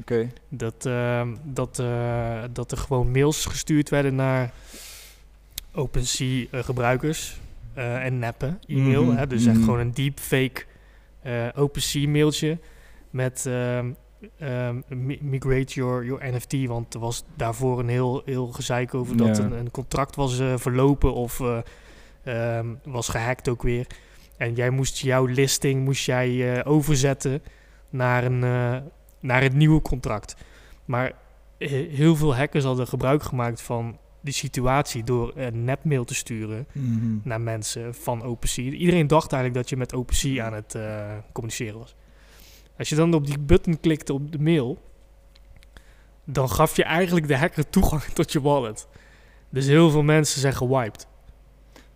Oké. Dat, ehm, dat, eh, dat er gewoon mails gestuurd werden naar OpenSea eh, gebruikers eh, en neppen e-mail. Mhm, Hè, dus echt mhm. gewoon een deepfake eh OpenSea mailtje met ehm, ehm, mi- migrate your, your NFT. Want er was daarvoor een heel, heel gezeik over dat Ja. een, een contract was eh, verlopen of eh, ehm, was gehackt ook weer. En jij moest jouw listing moest jij, eh, overzetten naar, een, eh, naar het nieuwe contract. Maar he- heel veel hackers hadden gebruik gemaakt van die situatie door een nepmail te sturen Mhm. naar mensen van OpenSea. Iedereen dacht eigenlijk dat je met OpenSea aan het eh, communiceren was. Als je dan op die button klikte op de mail, dan gaf je eigenlijk de hacker toegang (laughs) tot je wallet. Dus heel veel mensen zijn gewiped.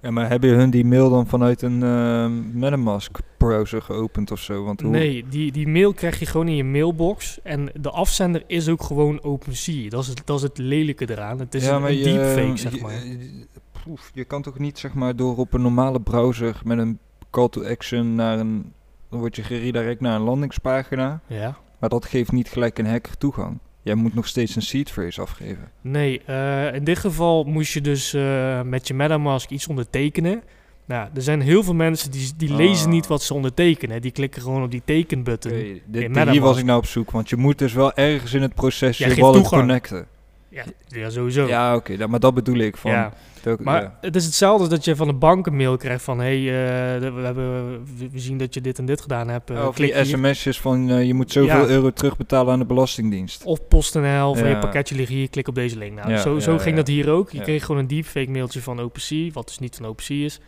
Ja, maar hebben hun die mail dan vanuit een ehm MetaMask browser geopend of zo? Want hoe- Nee, die, die mail krijg je gewoon in je mailbox. En de afzender is ook gewoon OpenSea. Dat is het, dat is het lelijke eraan. Het is een, een je- deepfake, zeg je- maar. je- poef, je kan toch niet zeg maar door op een normale browser met een call to action naar een... Dan word je geredirect naar een landingspagina. Ja. Maar dat geeft niet gelijk een hacker toegang. Jij moet nog steeds een seed phrase afgeven. Nee, eh, in dit geval moest je dus eh, met je MetaMask iets ondertekenen. Nou, er zijn heel veel mensen die, die Ah. lezen niet wat ze ondertekenen. Die klikken gewoon op die tekenbutton. Dit- in hier was ik nou op zoek. Want je moet dus wel ergens in het proces Ja, je wallet toegang. connecten. Ja, ja sowieso. Ja, oké, maar dat bedoel ik. Van, Ja. Maar ja. het is hetzelfde als dat je van de bank een mail krijgt van... hé, hey, eh, we, hebben, we- zien dat je dit en dit gedaan hebt. eh, of klik die sms'jes van eh, je moet zoveel Ja. euro terugbetalen aan de Belastingdienst. Of PostNL, van je pakketje ligt hier, klik op deze link. Nou, zo, zo ging dat hier ook. Je kreeg gewoon een deepfake mailtje van OpenSea, wat dus niet van OpenSea is.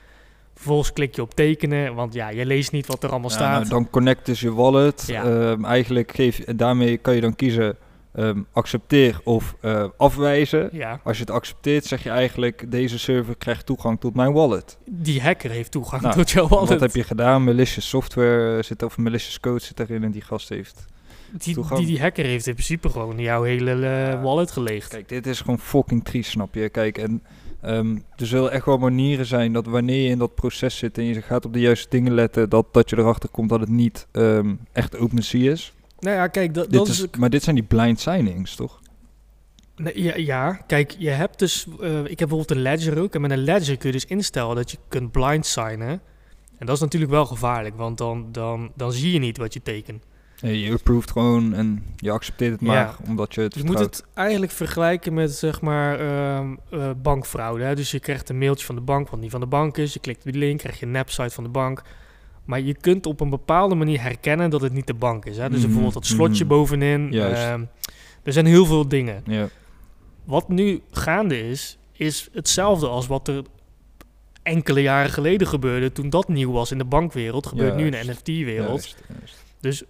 Vervolgens klik je op tekenen, want ja, je leest niet wat er allemaal staat. nou, dan connect dus je wallet. Ja. Ehm, eigenlijk geef je, daarmee kan je dan kiezen ehm, accepteer of eh, afwijzen. ja, Als je het accepteert, zeg je eigenlijk deze server krijgt toegang tot mijn wallet. die hacker heeft toegang Nou, tot jouw wallet. Wat heb je gedaan? Malicious software eh, zit of malicious code zit erin en die gast heeft. die, die, die hacker heeft in principe gewoon jouw hele eh, wallet geleegd. Kijk, dit is gewoon fucking triest, snap je? Kijk, en ehm, er zullen echt wel manieren zijn dat wanneer je in dat proces zit en je gaat op de juiste dingen letten, dat, dat je erachter komt dat het niet ehm, echt OpenSea is. Nou ja, kijk, dat, Dit dat is is... maar dit zijn die blind signings, toch? Nee, ja, ja, kijk, je hebt dus... eh, ik heb bijvoorbeeld een ledger ook. En met een ledger kun je dus instellen dat je kunt blind signen. En dat is natuurlijk wel gevaarlijk, want dan, dan, dan zie je niet wat je tekent. Nee, je approved gewoon en je accepteert het Ja. maar omdat je het Je moet het eigenlijk vergelijken met zeg maar ehm, eh, bankfraude. Hè? Dus je krijgt een mailtje van de bank wat niet van de bank is. Je klikt op die link, krijg je een appsite van de bank. Maar je kunt op een bepaalde manier herkennen dat het niet de bank is. Hè? Dus Mhm, bijvoorbeeld dat slotje mhm. bovenin. Ehm, er zijn heel veel dingen. Wat nu gaande is, is hetzelfde als wat er enkele jaren geleden gebeurde toen dat nieuw was in de bankwereld. Gebeurt nu in de. NFT-wereld. Dus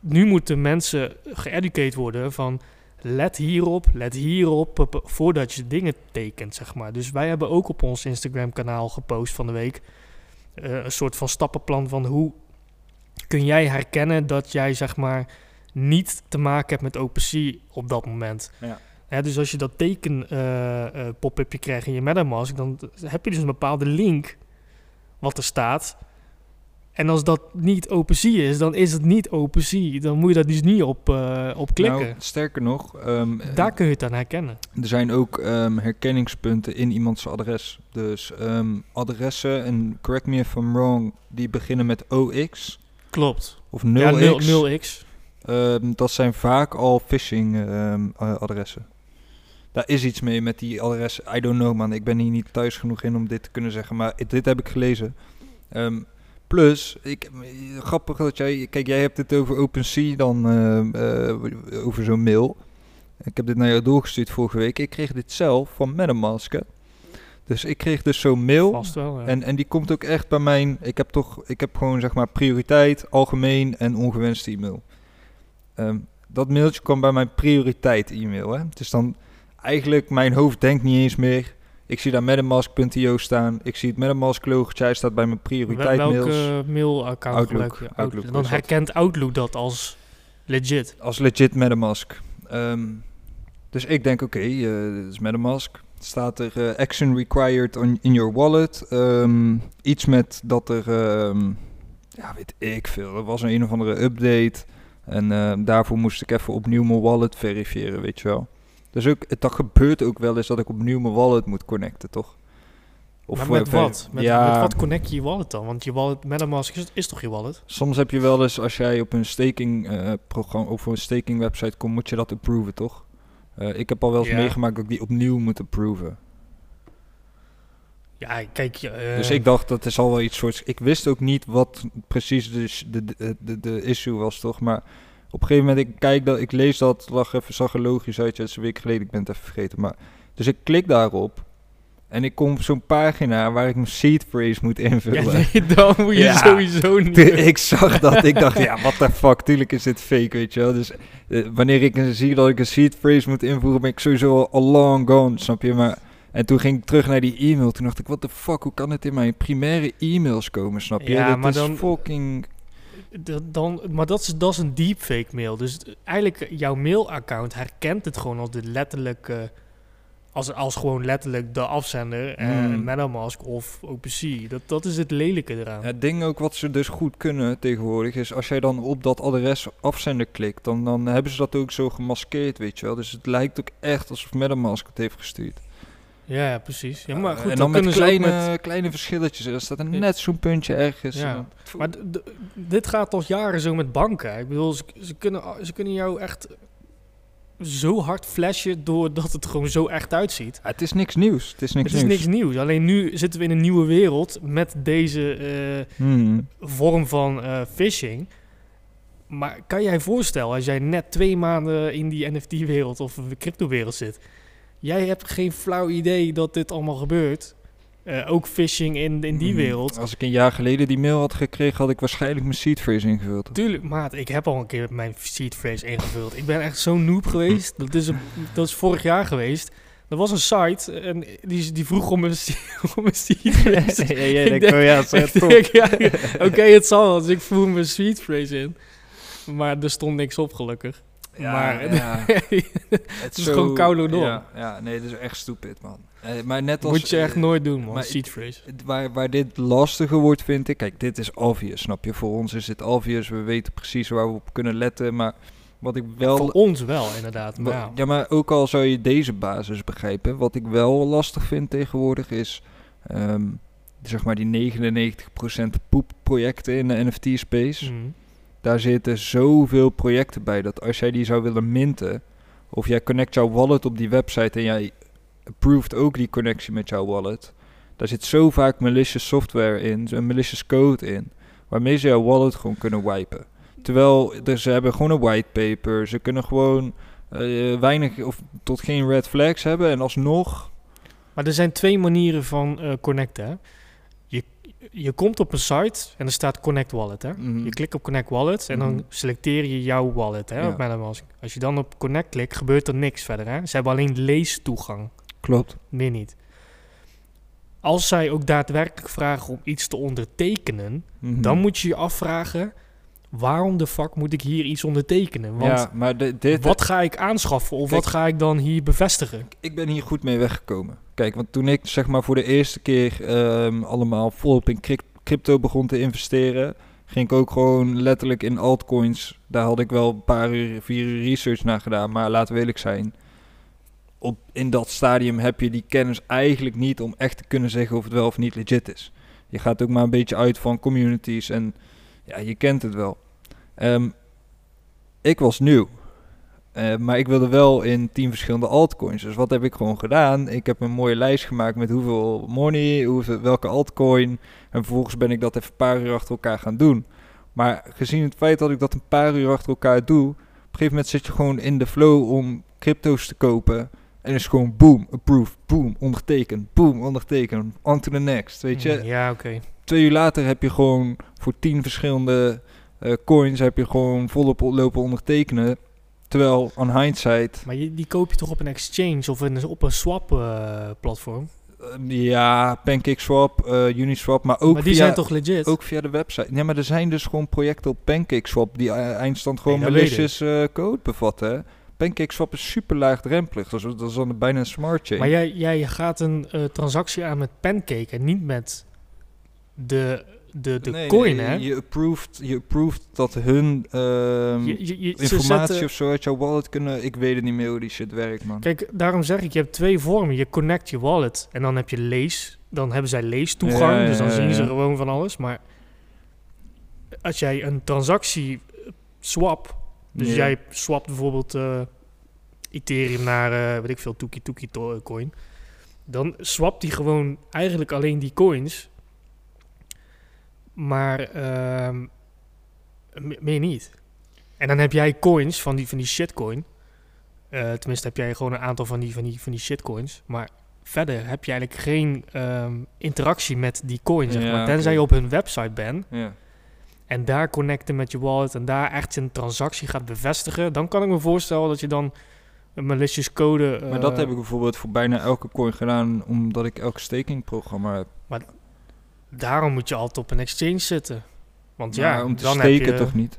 nu moeten mensen geëducated worden van let hierop, let hierop, voordat je dingen tekent, zeg maar. Dus wij hebben ook op ons Instagram-kanaal gepost van de week eh, een soort van stappenplan van hoe kun jij herkennen dat jij, zeg maar, niet te maken hebt met OpenSea op dat moment. Ja. Dus als je dat teken eh, eh, pop-upje krijgt in je MetaMask, dan heb je dus een bepaalde link wat er staat. En als dat niet OpenSea is, dan is het niet OpenSea. Dan moet je daar dus niet op, eh, op klikken. Nou, sterker nog, ehm, daar kun je het aan herkennen. er zijn ook ehm, herkenningspunten in iemands adres. Dus ehm, adressen, en correct me if I'm wrong, die beginnen met OX Klopt. of 0x. Ja, 0, 0x. Ehm, dat zijn vaak al phishing adressen. Daar is iets mee met die adressen. I don't know man, ik ben hier niet thuis genoeg in om dit te kunnen zeggen. Maar dit heb ik gelezen. Plus, ik, eh, grappig dat jij... Kijk, jij hebt het over OpenSea dan, ehm, eh, over zo'n mail. Ik heb dit naar jou doorgestuurd vorige week. Ik kreeg dit zelf van Metamask. hè. Dus ik kreeg dus zo'n mail. Vast wel. ja. En, en die komt ook echt bij mijn. Ik heb toch. Ik heb gewoon zeg maar prioriteit, algemeen en ongewenst e-mail. Ehm, dat mailtje kwam bij mijn prioriteit e-mail. Hè? Dus dan eigenlijk mijn hoofd denkt niet eens meer. Ik zie daar metamask.io staan. Ik zie het metamask logotje. Hij staat bij mijn prioriteit mails. Welke mail-account Outlook. Outlook Dan was dat. herkent Outlook dat als legit. Als legit metamask. Ehm, dus ik denk oké, eh, dit is metamask. Staat er eh, action required on, in your wallet. Ehm, iets met dat er, ehm, ja weet ik veel, er was een, een of andere update. En ehm, daarvoor moest ik even opnieuw mijn wallet verifiëren, weet je wel. Dus ook, het, dat gebeurt ook wel eens dat ik opnieuw mijn wallet moet connecten, toch? maar met wat? Met, ja, met wat connect je je wallet dan? Want je wallet, MetaMask is, is toch je wallet? soms heb je wel eens, als jij op een staking eh, programma of een staking website komt, moet je dat approven, toch? Eh, ik heb al wel eens Ja. meegemaakt dat ik die opnieuw moet approven. Ja, kijk, eh, dus ik dacht, dat is al wel iets soorts... Ik wist ook niet wat precies de, de, de, de issue was, toch? Maar op een gegeven moment, ik kijk dat, ik lees dat, lag even, zag er logisch uit. Ja, het is een week geleden, ik ben het even vergeten. Maar, dus ik klik daarop. En ik kom op zo'n pagina waar ik mijn seed phrase moet ja, invullen. nee, dan moet je Ja. sowieso (laughs) niet. Ik zag dat, ik dacht, (laughs) ja, what the fuck, tuurlijk is dit fake, weet je wel. Dus eh, wanneer ik een- zie dat ik een seed phrase moet invoeren, ben ik sowieso al, long gone, snap je? Maar, en toen ging ik terug naar die e-mail, toen dacht ik, what the fuck, hoe kan het in mijn primaire e-mails komen, snap je? Ja, dat maar is dan- fucking... Dan, maar dat is, dat is een deepfake mail. Dus eigenlijk, jouw mailaccount herkent het gewoon als de letterlijke... Als, als gewoon letterlijk de afzender, eh, Hmm. MetaMask of OpenSea. Dat, dat is het lelijke eraan. Het ding ook wat ze dus goed kunnen tegenwoordig is, als jij dan op dat adres afzender klikt, dan, dan hebben ze dat ook zo gemaskeerd, weet je wel. Dus het lijkt ook echt alsof MetaMask het heeft gestuurd. Ja, ja, precies. Ja, maar Eh, goed, en dan met kunnen ze ook kleine, met- kleine verschilletjes. Er staat er Ja. net zo'n puntje ergens. Ja. dan- Maar dit gaat al jaren zo met banken. Ik bedoel, ze, ze, kunnen, ze kunnen jou echt zo hard flashen doordat het gewoon zo echt uitziet. Ja, het is niks nieuws. Het is niks het is nieuws. niks nieuws. Alleen nu zitten we in een nieuwe wereld met deze eh, Hmm. vorm van eh, phishing. Maar kan jij je voorstellen, als jij net twee maanden in die NFT-wereld of de crypto-wereld zit, jij hebt geen flauw idee dat dit allemaal gebeurt. Eh, ook phishing in, in die Mhm. wereld. Als ik een jaar geleden die mail had gekregen, had ik waarschijnlijk mijn seed phrase ingevuld. Tuurlijk, maat, ik heb al een keer mijn seed phrase ingevuld. Ik ben echt zo'n noob geweest. Dat is, een, (laughs) dat is vorig jaar geweest. Er was een site en die, die vroeg om een, (laughs) om een seed (laughs) phrase. ja, Ik denk- oh ja, het Ik denk, ja, Oké, het zal wel. Dus ik voer mijn seed phrase in. Maar er stond niks op, gelukkig. Ja, maar ja. (laughs) Het is gewoon koude dom. Ja, ja, nee, dat is echt stupid, man. Eh, maar net als... moet je echt eh, nooit doen, man. seed phrase. Waar, waar dit lastiger wordt, vind ik... Kijk, dit is obvious, snap je? Voor ons is dit obvious. We weten precies waar we op kunnen letten. Maar wat ik wel... Voor ons wel, inderdaad. Maar Wa- ja. Ja, maar ook al zou je deze basis begrijpen, wat ik wel lastig vind tegenwoordig is, ehm, zeg maar die 99% poepprojecten in de NFT-space. Mhm. Daar zitten zoveel projecten bij dat als jij die zou willen minten, of jij connect jouw wallet op die website en jij approved ook die connectie met jouw wallet, daar zit zo vaak malicious software in, een malicious code in, waarmee ze jouw wallet gewoon kunnen wipen. Terwijl er, ze hebben gewoon een whitepaper, ze kunnen gewoon eh, weinig of tot geen red flags hebben en alsnog... Maar er zijn twee manieren van eh, connecten. Hè. Je, komt op een site en er staat Connect Wallet. Hè. Mhm. Je klikt op Connect Wallet en Mhm. dan selecteer je jouw wallet hè, Ja. Als je dan op Connect klikt, gebeurt er niks verder. Hè. Ze hebben alleen leestoegang, Klopt. meer niet. Als zij ook daadwerkelijk vragen om iets te ondertekenen, Mhm. dan moet je je afvragen... waarom de fuck moet ik hier iets ondertekenen? Want ja, maar de- dit, wat ga ik aanschaffen of Kijk- wat ga ik dan hier bevestigen? ik ben hier goed mee weggekomen. Kijk, want toen ik zeg maar voor de eerste keer ehm, allemaal volop in cryp- crypto begon te investeren, ging ik ook gewoon letterlijk in altcoins. Daar had ik wel een paar uur, vier uur research naar gedaan, maar laten we eerlijk zijn. Op, in dat stadium heb je die kennis eigenlijk niet om echt te kunnen zeggen of het wel of niet legit is. Je gaat ook maar een beetje uit van communities en ja, je kent het wel. Ehm, ik was nieuw. Eh, maar ik wilde wel in tien verschillende altcoins. Dus wat heb ik gewoon gedaan? Ik heb een mooie lijst gemaakt met hoeveel money, hoeveel, welke altcoin. En vervolgens ben ik dat even een paar uur achter elkaar gaan doen. Maar gezien het feit dat ik dat een paar uur achter elkaar doe, op een gegeven moment zit je gewoon in de flow om crypto's te kopen. En is gewoon boom, approved, boom, ondertekend, boom, ondertekend, on to the next. Weet je, Ja, oké. twee uur later heb je gewoon voor tien verschillende eh, coins heb je gewoon volop lopen ondertekenen. Terwijl on hindsight, Maar je, die koop je toch op een exchange of een, op een swap-platform? eh, ja, PancakeSwap, eh Uniswap, maar ook maar die via, zijn toch legit? ook via de website. Ja, maar er zijn dus gewoon projecten op PancakeSwap die eh, eindstand gewoon Nee, weet malicious eh, code bevatten. hè. PancakeSwap is super laagdrempelig, dat is, dat is dan bijna een smart chain. maar jij, jij gaat een eh, transactie aan met Pancake en niet met de, de, de Nee, coin, nee, hè? Je approved, je approved dat hun ehm, Je- je- je- ze informatie zetten- of zo uit jouw wallet kunnen. Ik weet het niet meer hoe die shit werkt, man. Kijk, daarom zeg ik, je hebt twee vormen. Je connect je wallet en dan heb je lees. Dan hebben zij leestoegang, ja, dus dan ja, zien ze gewoon van alles. Maar als jij een transactie swap, dus jij swapt bijvoorbeeld eh, Ethereum naar, eh weet ik veel, Tuki Tuki to- coin. Dan swapt die gewoon eigenlijk alleen die coins. Maar ehm, me- meer niet. En dan heb jij coins van die, van die shitcoin. Eh, tenminste heb jij gewoon een aantal van die, van die, van die shitcoins. Maar verder heb je eigenlijk geen ehm, interactie met die coin, zeg Ja, maar. Tenzij je op hun website bent Ja. en daar connecten met je wallet en daar echt een transactie gaat bevestigen, dan kan ik me voorstellen dat je dan een malicious code. Maar dat eh, heb ik bijvoorbeeld voor bijna elke coin gedaan, omdat ik elk stakingprogramma heb. Daarom moet je altijd op een exchange zitten. Want ja, om te dan steken heb je, toch niet?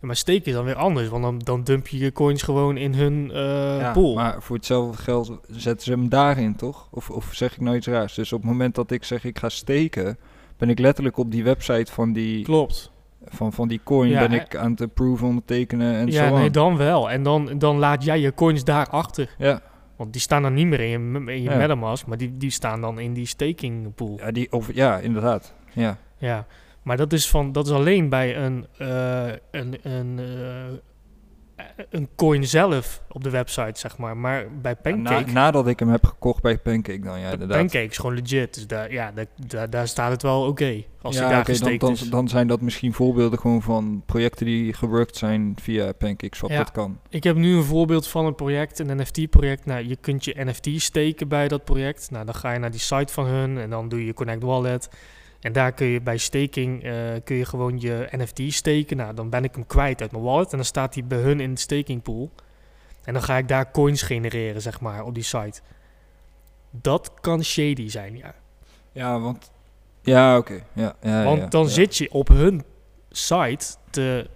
Ja, maar steken is dan weer anders, want dan, dan dump je je coins gewoon in hun eh ja, pool. maar voor hetzelfde geld zetten ze hem daarin, toch? Of, of zeg ik nou iets raars? Dus op het moment dat ik zeg ik ga steken, ben ik letterlijk op die website van die, Klopt. van, van die coin Ja, ben ik aan het approve, ondertekenen en zo ja, nee, dan wel. En dan, dan laat jij je coins daarachter. Ja, Want die staan dan niet meer in je, in je Ja. MetaMask, maar die, die staan dan in die staking pool. ja, die, of, ja, inderdaad. Ja. Ja, maar dat is, van, dat is alleen bij een, eh, een, een, eh, een coin zelf op de website, zeg maar. Maar bij Pancake... Na- nadat ik hem heb gekocht bij Pancake dan, ja, inderdaad. Pancake is gewoon legit. Dus daar, ja, daar, daar, staat het wel oké. als ja, daar oké, dan, dan, dan zijn dat misschien voorbeelden gewoon van projecten die geworkt zijn via Pancake Swap. Ja. Dat kan. Ik heb nu een voorbeeld van een project, een NFT-project. Nou, je kunt je NFT steken bij dat project. Nou, dan ga je naar die site van hun en dan doe je Connect Wallet. En daar kun je bij staking eh, kun je gewoon je NFT steken. Nou, dan ben ik hem kwijt uit mijn wallet en dan staat hij bij hun in de staking pool. En dan ga ik daar coins genereren, zeg maar, op die site. Dat kan shady zijn, ja. Ja, want... Ja, oké. Ja, ja, Want ja, dan ja. zit je op hun site te...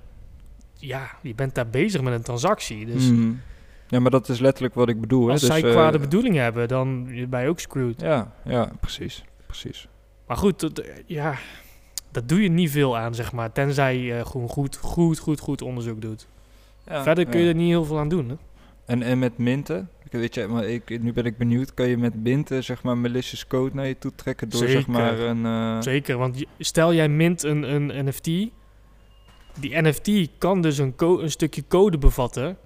Ja, je bent daar bezig met een transactie. Dus Mhm. Ja, maar dat is letterlijk wat ik bedoel. Als Dus, zij eh, kwade bedoelingen hebben, dan ben je ook screwed. Ja, ja, precies. Precies. Maar goed, dat, ja, dat doe je niet veel aan, zeg maar. Tenzij je gewoon goed, goed, goed, goed onderzoek doet. Ja, Verder kun je ja. er niet heel veel aan doen. Hè? En, en met minten? Ik Weet je, maar ik, nu ben ik benieuwd. Kan je met minten, zeg maar, malicious code naar je toe trekken door, zeg Zeker. maar, een... eh, Zeker, want stel jij mint een, een NFT. Die NFT kan dus een, co- een stukje code bevatten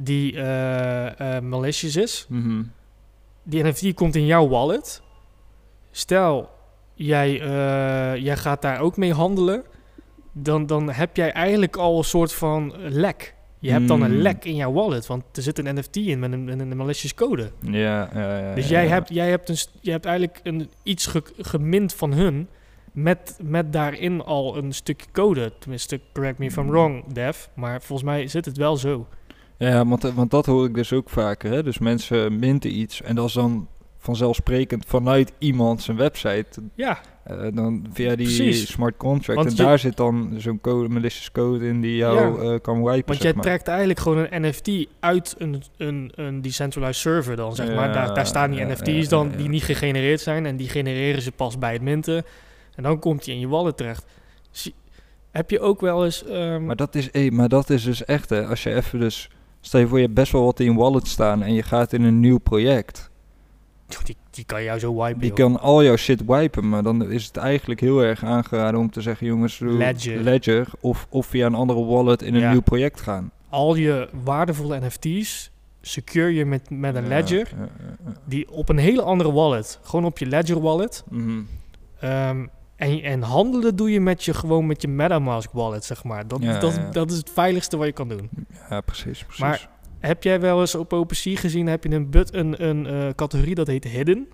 die eh, eh, malicious is. mhm. Die NFT komt in jouw wallet. Stel, jij, eh, jij gaat daar ook mee handelen. Dan, dan heb jij eigenlijk al een soort van lek. Je hebt dan een Hmm. lek in jouw wallet. Want er zit een NFT in met een, een malicious code. Ja, ja, ja. Dus jij, ja. hebt, jij, hebt een, jij hebt eigenlijk een, iets ge, gemint van hun. Met, met daarin al een stukje code. Tenminste, correct me if I'm wrong, Dev. Maar volgens mij zit het wel zo. Ja, want, want dat hoor ik dus ook vaker. Hè? Dus mensen minten iets en dat is dan vanzelfsprekend vanuit iemand zijn website. Ja, eh, dan via die Precies. smart contract. Want en je- daar zit dan zo'n code, malicious code in die jou Ja. eh, kan wipen, Want jij maar. trekt eigenlijk gewoon een NFT uit een, een, een decentralized server dan, zeg maar. Daar, daar staan die Ja, NFT's dan die niet gegenereerd zijn en die genereren ze pas bij het minten. En dan komt die in je wallet terecht. Zie- heb je ook wel eens... ehm, Maar dat is, eh, maar dat is dus echt, hè. Als je even dus... Stel je voor, je hebt best wel wat in je wallet staan en je gaat in een nieuw project. Die, die kan jou zo wipen, Die joh. kan al jouw shit wipen, maar dan is het eigenlijk heel erg aangeraden om te zeggen, jongens, Ledger. Ledger of, of via een andere wallet in een Ja. nieuw project gaan. Al je waardevolle NFT's secure je met, met een Ja, ledger. ja. Die op een hele andere wallet. Gewoon op je ledger wallet. Mhm. Ehm, en, en handelen doe je met je gewoon met je MetaMask wallet, zeg maar. Dat, dat, dat is het veiligste wat je kan doen. Ja, precies, precies. Maar- Heb jij wel eens op OpenSea gezien, heb je een, but, een, een eh, categorie dat heet Hidden?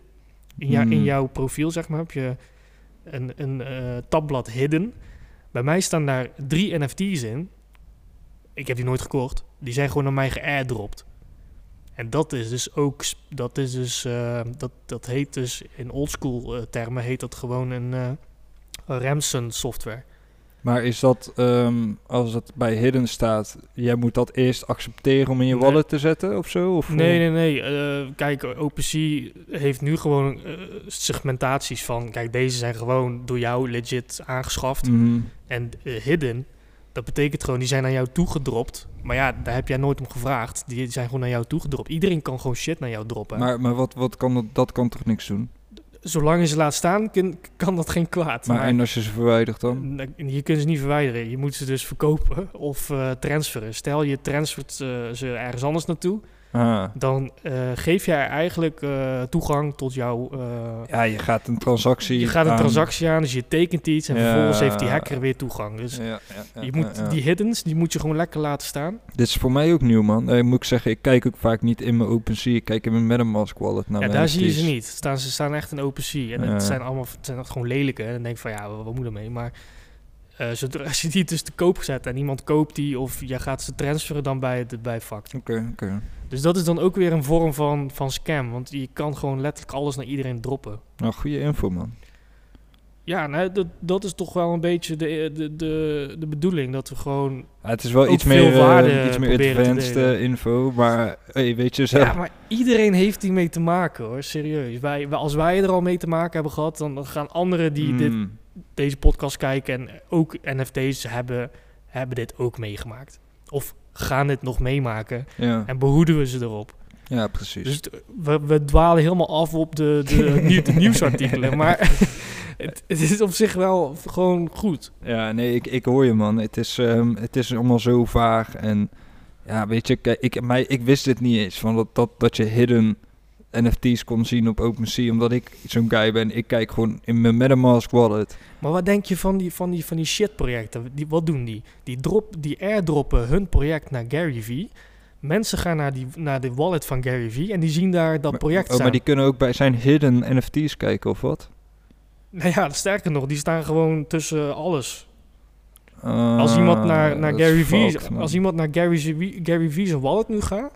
In, jou- in Hmm. jouw profiel, zeg maar, heb je een, een eh, tabblad Hidden. Bij mij staan daar drie NFT's in. Ik heb die nooit gekocht. Die zijn gewoon naar mij geairdropt. En dat is dus ook, dat is dus, eh, dat, dat heet dus in oldschool termen, heet dat gewoon een, Ramson software. Maar is dat, ehm, als het bij Hidden staat, jij moet dat eerst accepteren om in je Nee. wallet te zetten of zo? Of Nee, nee, nee. eh, kijk, OpenSea heeft nu gewoon eh, segmentaties van... Kijk, deze zijn gewoon door jou legit aangeschaft. Mhm. En eh, hidden, dat betekent gewoon, die zijn naar jou toegedropt. Maar ja, daar heb jij nooit om gevraagd. Die zijn gewoon naar jou toegedropt. Iedereen kan gewoon shit naar jou droppen. Maar, maar wat, wat kan dat, dat kan toch niks doen? Zolang je ze laat staan, kun- kan dat geen kwaad. Maar, Maar, en als je ze verwijdert dan? je kunt ze niet verwijderen. Je moet ze dus verkopen of eh, transferen. Stel, je transfert eh, ze ergens anders naartoe. Ah. Dan eh, geef jij eigenlijk eh, toegang tot jouw... eh, Ja, je gaat een transactie je gaat een aan- transactie aan, dus je tekent iets en Ja. vervolgens heeft die hacker weer toegang. Dus Ja, je moet die hiddens, die moet je gewoon lekker laten staan. Dit is voor mij ook nieuw, man. Eh, moet ik zeggen, ik kijk ook vaak niet in mijn OpenSea. Ik kijk in mijn MetaMask wallet naar ja, daar zie je ze niet. Staan, ze staan echt in OpenSea. En het zijn allemaal het zijn gewoon lelijke. En dan denk ik van ja, wat, wat moet ermee? Maar zodra (laughs) als je die dus te koop zet en iemand koopt die of jij gaat ze transferen dan bij het bij Fact. Oké, oké. Dus dat is dan ook weer een vorm van, van scam. Want je kan gewoon letterlijk alles naar iedereen droppen. Nou, goede info, man. Ja, nou, dat, dat is toch wel een beetje de, de, de, de bedoeling. Dat we gewoon Ja, het is wel Ook iets meer, eh, waarde iets meer advanced eh, info, maar hey, weet je zelf. Ja, maar iedereen heeft hiermee te maken hoor, serieus. Wij, als wij er al mee te maken hebben gehad, dan gaan anderen die dit, Mm. deze podcast kijken en ook NFT's hebben, hebben dit ook meegemaakt. Of gaan dit nog meemaken Ja. en behoeden we ze erop. ja, precies. Dus het- we, we dwalen helemaal af op de, de, (laughs) nieuw- de nieuwsartikelen, maar (laughs) het, het is op zich wel gewoon goed. Ja, nee, ik, ik hoor je man. Het is, ehm, het is allemaal zo vaag en Ja, weet je, kijk, ik, mij, ik wist dit niet eens. Van dat, dat, dat je hidden NFT's kon zien op OpenSea. Omdat ik zo'n guy ben. Ik kijk gewoon in mijn MetaMask wallet. Maar wat denk je van die, van die, van die shit-projecten? Die, wat doen die? Die, drop, die airdroppen hun project naar Gary Vee. Mensen gaan naar, die, naar de wallet van Gary Vee en die zien daar dat Maar- project oh, staan. maar die kunnen ook bij zijn hidden NFT's kijken of wat? Nou ja, sterker nog, die staan gewoon tussen alles. Ah, Als iemand naar, naar Gary Vee, als iemand naar Gary Gary Vee zijn wallet nu gaat,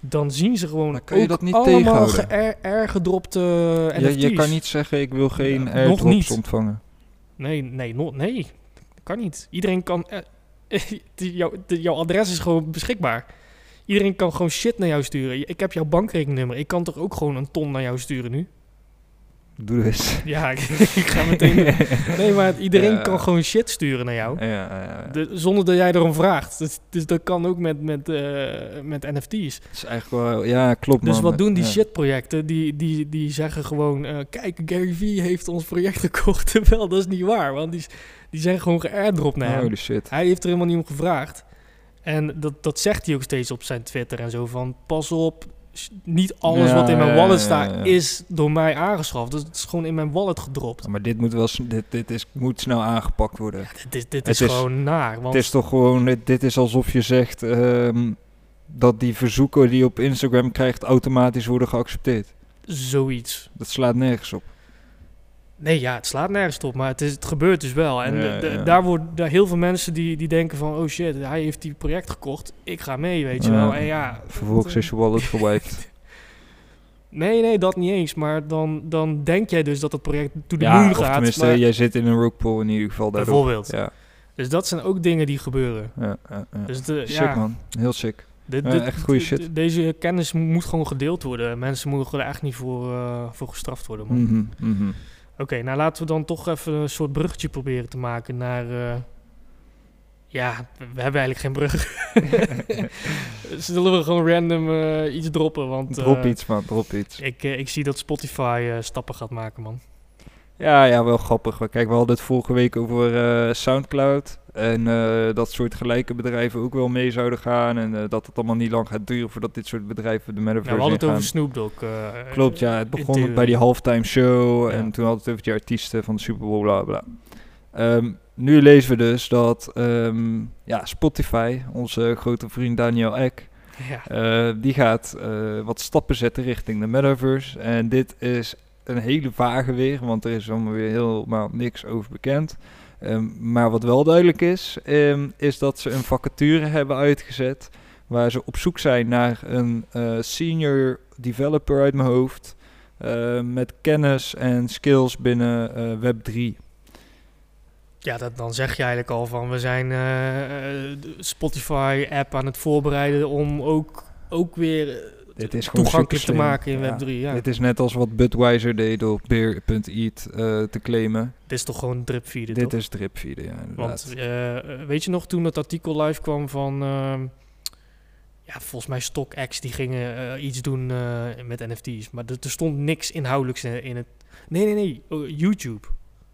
dan zien ze gewoon kan je ook dat niet allemaal tegenhouden. ge- airgedropte je, NFT's. je kan niet zeggen, ik wil geen Ja, nog airdrops niet. ontvangen. Nee, nee, no, nee, dat kan niet. Iedereen kan, eh, (laughs) de- jouw adres is gewoon beschikbaar. Iedereen kan gewoon shit naar jou sturen. Ik heb jouw bankrekeningnummer. Ik kan toch ook gewoon een ton naar jou sturen nu? Doe eens. Ja, ik, (laughs) ik ga meteen. doen. (laughs) Nee, maar iedereen Ja. kan gewoon shit sturen naar jou. Ja, ja, ja. De- zonder dat jij erom vraagt. Dus, dus dat kan ook met, met, eh, met NFT's. Is eigenlijk wel... Ja, klopt Dus man. wat doen die shitprojecten? Die, die, die zeggen gewoon... eh, kijk, Gary Vee heeft ons project gekocht. (laughs) Terwijl dat is niet waar. Want die, die zijn gewoon geairdropt naar hem. Holy shit. Hij heeft er helemaal niet om gevraagd. En dat, dat zegt hij ook steeds op zijn Twitter en zo. Van pas op, niet alles Ja, wat in mijn wallet staat is door mij aangeschaft. Dus het is gewoon in mijn wallet gedropt. Maar dit moet wel... Dit, dit is, moet snel aangepakt worden. Dit, is- dit Het is is- gewoon naar. Want Het is toch gewoon... Dit, dit is alsof je zegt... ehm, dat die verzoeken die je op Instagram krijgt... automatisch worden geaccepteerd. zoiets. Dat slaat nergens op. Nee, ja, het slaat nergens op, maar het, is, het gebeurt dus wel. En Ja, de- de- ja. daar worden daar heel veel mensen die, die denken van... oh shit, hij heeft die project gekocht, ik ga mee, weet je wel. En ja, Vervolgens is je wallet gewiped. (laughs) Nee, nee, dat niet eens. Maar dan, dan denk jij dus dat het project to the ja, moon gaat. tenminste, maar- jij zit in een rookpool in ieder geval daardoor. bijvoorbeeld. Ja, Dus dat zijn ook dingen die gebeuren. ja, ja, ja. Dus de, Sick man, heel sick. echt shit. Deze kennis moet gewoon gedeeld worden. Mensen moeten er echt niet voor, eh, voor gestraft worden. man. Mhm, mhm. Oké, nou laten we dan toch even een soort bruggetje proberen te maken naar... eh, ja, we hebben eigenlijk geen brug. (laughs) Zullen we gewoon random eh, iets droppen? Want Drop eh, iets man, drop iets. Ik, ik zie dat Spotify stappen gaat maken, man. Ja, ja, wel grappig. Kijk, we hadden het vorige week over eh, Soundcloud. En eh, dat soort gelijke bedrijven ook wel mee zouden gaan. En eh, dat het allemaal niet lang gaat duren voordat dit soort bedrijven de metaverse Ja, we hadden het over. Snoop Dogg. Klopt, ja. Het begon bij die halftime show. Ja. En toen hadden we het over die artiesten van de Super Bowl, bla bla. Ehm, nu lezen we dus dat ehm, ja, Spotify, onze grote vriend Daniel Ek, Ja. die gaat wat stappen zetten richting de metaverse. En dit is een hele vage weer, want er is allemaal weer helemaal niks over bekend. Ehm, maar wat wel duidelijk is, ehm, is dat ze een vacature hebben uitgezet. Waar ze op zoek zijn naar een eh, senior developer uit mijn hoofd. eh, met kennis en skills binnen eh, Web3. Ja, dat, dan zeg je eigenlijk al van we zijn Spotify-app aan het voorbereiden om ook, ook weer Dit is gewoon toegankelijk te maken in Ja. Web3. Ja. Dit is net als wat Budweiser deed door Beer.eat eh te claimen. Dit is toch gewoon dripfeeden, Dit toch? is dripfeeden, ja inderdaad. Want eh, weet je nog toen dat artikel live kwam van... ehm, ja, volgens mij StockX, die gingen eh, iets doen eh, met NFT's. Maar er, stond niks inhoudelijks in, in het... Nee, nee, nee. oh, YouTube.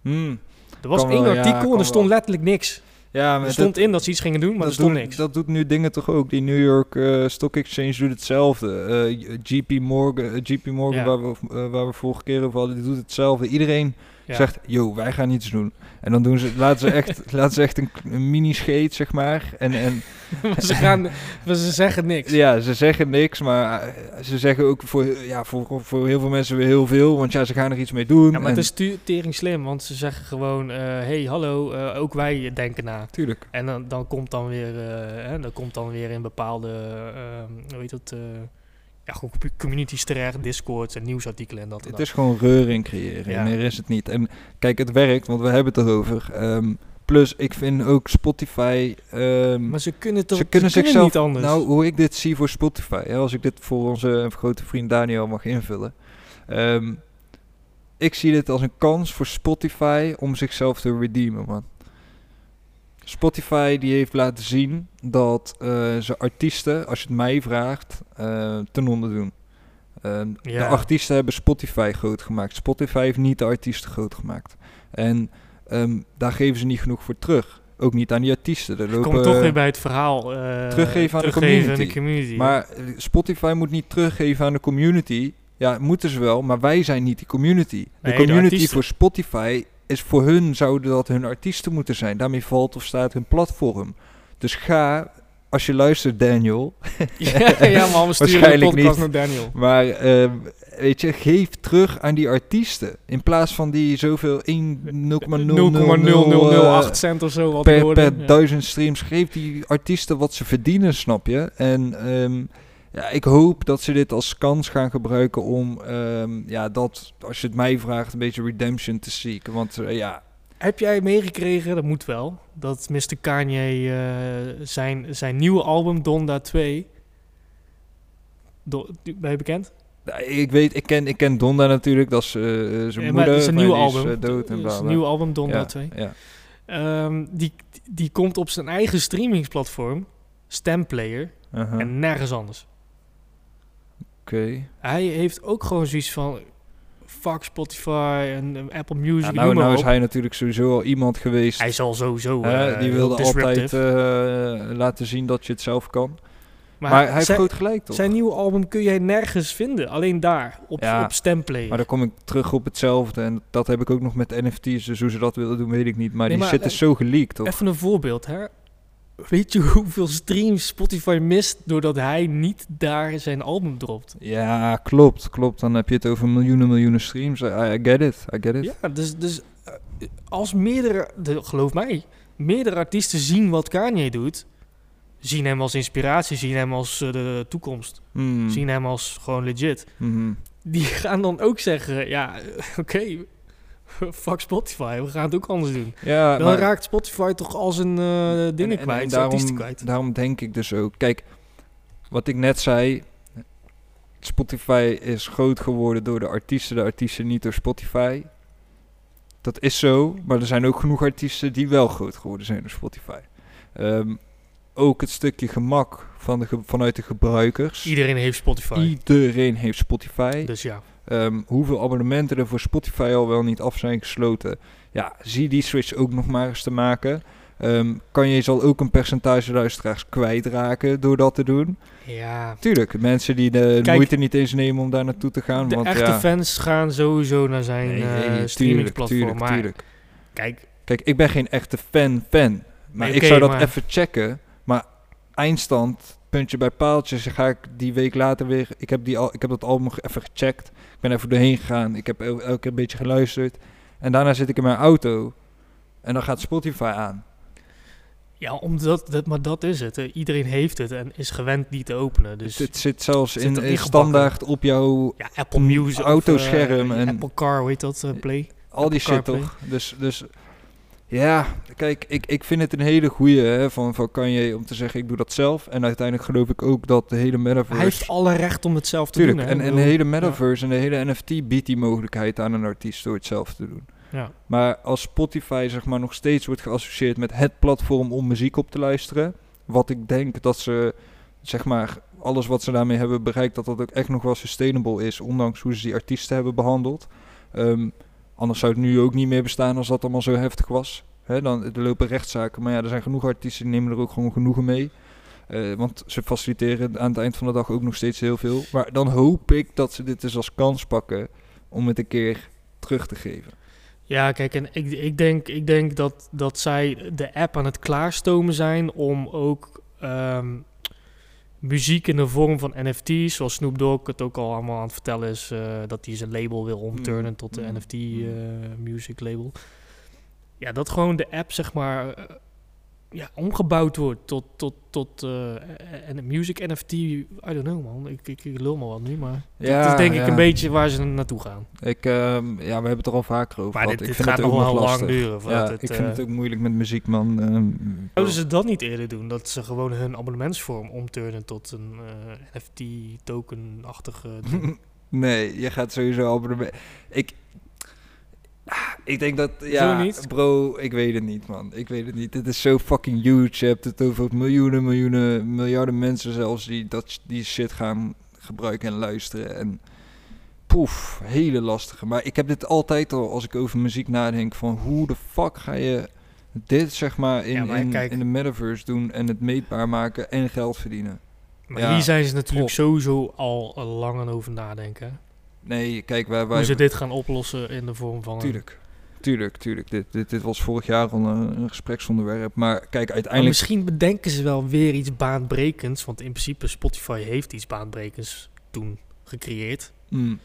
Hmm. Er was Kan één wel, ja, artikel en er stond wel. letterlijk niks. Ja, maar Er stond dat- in dat ze iets gingen doen, maar dat stond doen- niks. Dat doet nu dingen toch ook. Die New York eh, Stock Exchange doet hetzelfde. Eh, JP Morgan, eh, JP Morgan Ja. waar, we, waar we vorige keer over hadden, die doet hetzelfde. Iedereen Ja. zegt, yo, wij gaan iets doen. En dan doen ze, laten ze echt, (laughs) laten ze echt een, een mini-scheet, zeg maar. En, en Maar (laughs) ze, gaan, maar ze zeggen niks. ja, ze zeggen niks, maar eh, ze zeggen ook voor, ja, voor, voor heel veel mensen weer heel veel. Want ja, ze gaan er iets mee doen. Ja, maar en, het is tering slim, want ze zeggen gewoon... eh hey, hallo, eh, ook wij denken na. Tuurlijk. En dan, dan komt dan weer, eh, hè, dan komt dan weer in bepaalde, hoe heet dat, ja, gewoon commu- communities terecht, discords en nieuwsartikelen en dat en Het dat. is gewoon reuring creëren. Ja. Meer is het niet. En kijk, het werkt, want we hebben het erover. Ehm, plus, ik vind ook Spotify... ehm, Maar ze kunnen toch ze kunnen ze zichzelf... niet anders. Nou, hoe ik dit zie voor Spotify, hè, als ik dit voor onze grote vriend Daniel mag invullen. Ehm, ik zie dit als een kans voor Spotify om zichzelf te redeemen, man. Spotify die heeft laten zien dat eh, ze artiesten, als je het mij vraagt, eh, ten onder doen. De artiesten hebben Spotify groot gemaakt. Spotify heeft niet de artiesten groot gemaakt. En ehm, daar geven ze niet genoeg voor terug. Ook niet aan die artiesten. Er lopen, komt toch weer bij het verhaal. eh, teruggeven aan de community. community. Maar Spotify moet niet teruggeven aan de community. Ja, moeten ze wel, maar wij zijn niet die community. De Nee, de community voor Spotify is voor hun zouden dat hun artiesten moeten zijn. Daarmee valt of staat hun platform. Dus ga, als je luistert, Daniel. (laughs) ja, ja, maar we sturen de podcast niet. naar Daniel. Maar ehm, weet je, geef terug aan die artiesten. In plaats van die zoveel 1 0,0008 cent of zo. Wat per, per Ja. duizend streams. Geef die artiesten wat ze verdienen, snap je? En ehm, ja, ik hoop dat ze dit als kans gaan gebruiken om, ehm, ja, dat, als je het mij vraagt, een beetje redemption te seeken. Want eh, ja, Heb jij meegekregen, dat moet wel, dat Mr. Kanye eh, zijn, zijn nieuwe album Donda 2... Do, ben je bekend? ik weet, ik ken, ik ken Donda natuurlijk, dat is eh, zijn Ja, moeder. het is een maar nieuw die is, album. eh, dood en is een nieuw album Donda ja, 2. Ja. Ehm, die, die komt op zijn eigen streamingsplatform, Stemplayer, aha, en nergens anders. Hij heeft ook gewoon zoiets van... Fuck Spotify en eh, Apple Music, Ja, nou, nou is hij natuurlijk sowieso al iemand geweest. Hij zal sowieso... eh, die wilde altijd eh, laten zien dat je het zelf kan. maar Maar, hij heeft zijn, groot gelijk, toch? zijn nieuwe album kun jij nergens vinden. Alleen daar, op, Ja, op Stemplayer. Maar dan kom ik terug op hetzelfde. En dat heb ik ook nog met NFT's. Dus hoe ze dat willen doen, weet ik niet. Maar Nee, die maar, shit is zo geleakt, toch? Even een voorbeeld, hè. Weet je hoeveel streams Spotify mist doordat hij niet daar zijn album dropt? Ja, klopt, klopt. Dan heb je het over miljoenen, miljoenen streams. I, I get it, I get it. Ja, dus, dus eh, als meerdere, de, geloof mij, meerdere artiesten zien wat Kanye doet, zien hem als inspiratie, zien hem als eh, de toekomst, Hmm, zien hem als gewoon legit. mhm. Die gaan dan ook zeggen, ja, (laughs) oké, (laughs) fuck Spotify, we gaan het ook anders doen. Ja, Dan maar- raakt Spotify toch al zijn eh, dingen en- en- kwijt, en daarom, kwijt. daarom denk ik dus ook. Kijk, wat ik net zei. Spotify is groot geworden door de artiesten, de artiesten niet door Spotify. Dat is zo, maar er zijn ook genoeg artiesten die wel groot geworden zijn door Spotify. Ehm, ook het stukje gemak van de ge- vanuit de gebruikers. Iedereen heeft Spotify. Iedereen heeft Spotify. dus ja. Ehm, hoeveel abonnementen er voor Spotify al wel niet af zijn gesloten. Ja, zie die switch ook nog maar eens te maken. Ehm, kan je zal ook een percentage luisteraars kwijtraken door dat te doen. Ja, Tuurlijk, mensen die de Kijk, moeite niet eens nemen om daar naartoe te gaan. de want echte ja, fans gaan sowieso naar zijn nee, eh, nee, tuurlijk, streamingsplatform. tuurlijk, maar tuurlijk. kijk, Kijk, ik ben geen echte fan-fan. Maar Nee, ik zou dat maar- even checken. Maar eindstand, puntje bij paaltje, dan ga ik die week later weer... Ik heb, die al, ik heb dat album ge- even gecheckt. Ik ben even doorheen gegaan. Ik heb el- elke keer een beetje geluisterd. En daarna zit ik in mijn auto. En dan gaat Spotify aan. ja, omdat, dat, maar dat is het. Iedereen heeft het en is gewend die te openen. Dus het zit zelfs zit in, standaard op jouw... ja, Apple Music, of, autoscherm eh, en- Apple Car, hoe heet dat? eh, Play. Al die shit toch? Dus, dus ja, kijk, ik, ik vind het een hele goeie hè, van, van Kanye om te zeggen ik doe dat zelf. En uiteindelijk geloof ik ook dat de hele metaverse... Hij heeft alle recht om het zelf te Tuurlijk, doen. hè. en, en de hele metaverse en de hele NFT biedt die mogelijkheid aan een artiest door het zelf te doen. Ja. Maar als Spotify zeg maar nog steeds wordt geassocieerd met het platform om muziek op te luisteren, wat ik denk dat ze zeg maar alles wat ze daarmee hebben bereikt, dat dat ook echt nog wel sustainable is, ondanks hoe ze die artiesten hebben behandeld. Ehm, anders zou het nu ook niet meer bestaan als dat allemaal zo heftig was. Hè, dan, er lopen rechtszaken, maar ja, er zijn genoeg artiesten die nemen er ook gewoon genoegen mee. Eh, want ze faciliteren aan het eind van de dag ook nog steeds heel veel. Maar dan hoop ik dat ze dit dus als kans pakken om het een keer terug te geven. Ja, kijk, en ik, ik denk, ik denk dat, dat zij de app aan het klaarstomen zijn om ook ehm, muziek in de vorm van NFT's, zoals Snoop Dogg het ook al allemaal aan het vertellen is, eh, dat hij zijn label wil omturnen Mm, tot de mm, NFT mm. eh, music label. Ja, dat gewoon de app, zeg maar, eh, ja, omgebouwd wordt tot, tot, tot eh, en een music NFT, I don't know man, ik, ik, ik lul maar wat nu, maar Ja, dat is denk ik een beetje waar ze naartoe gaan. Ik, ehm, ja, we hebben het er al vaker over Maar gehad. dit, ik dit vind gaat het nog wel lang lastig. duren. Ja, het, ik vind eh, het ook moeilijk met muziek, man. Ehm, Zouden ze dat niet eerder doen? Dat ze gewoon hun abonnementsvorm omturnen tot een eh, NFT-token-achtige (laughs) ding? nee, je gaat sowieso abonnement. Ik, ik denk dat, ja, niet? bro, ik weet het niet, man. Ik weet het niet. Het is zo fucking huge. Je hebt het over miljoenen, miljoenen, miljarden mensen zelfs die dat, die shit gaan gebruiken en luisteren. En poef, hele lastige. Maar ik heb dit altijd al, als ik over muziek nadenk, van hoe de fuck ga je Dit zeg maar in, Ja, maar in, de metaverse doen en het meetbaar maken en geld verdienen. Maar Ja, hier zijn ze natuurlijk sowieso al lang aan over nadenken. Nee, kijk, wij... wij Hoe ze dit gaan oplossen in de vorm van... Tuurlijk. Tuurlijk, tuurlijk. Dit, dit, dit was vorig jaar al een, een gespreksonderwerp. Maar kijk, Maar uiteindelijk... misschien bedenken ze wel weer iets baanbrekends. Want in principe Spotify heeft iets baanbrekends toen gecreëerd. Mm,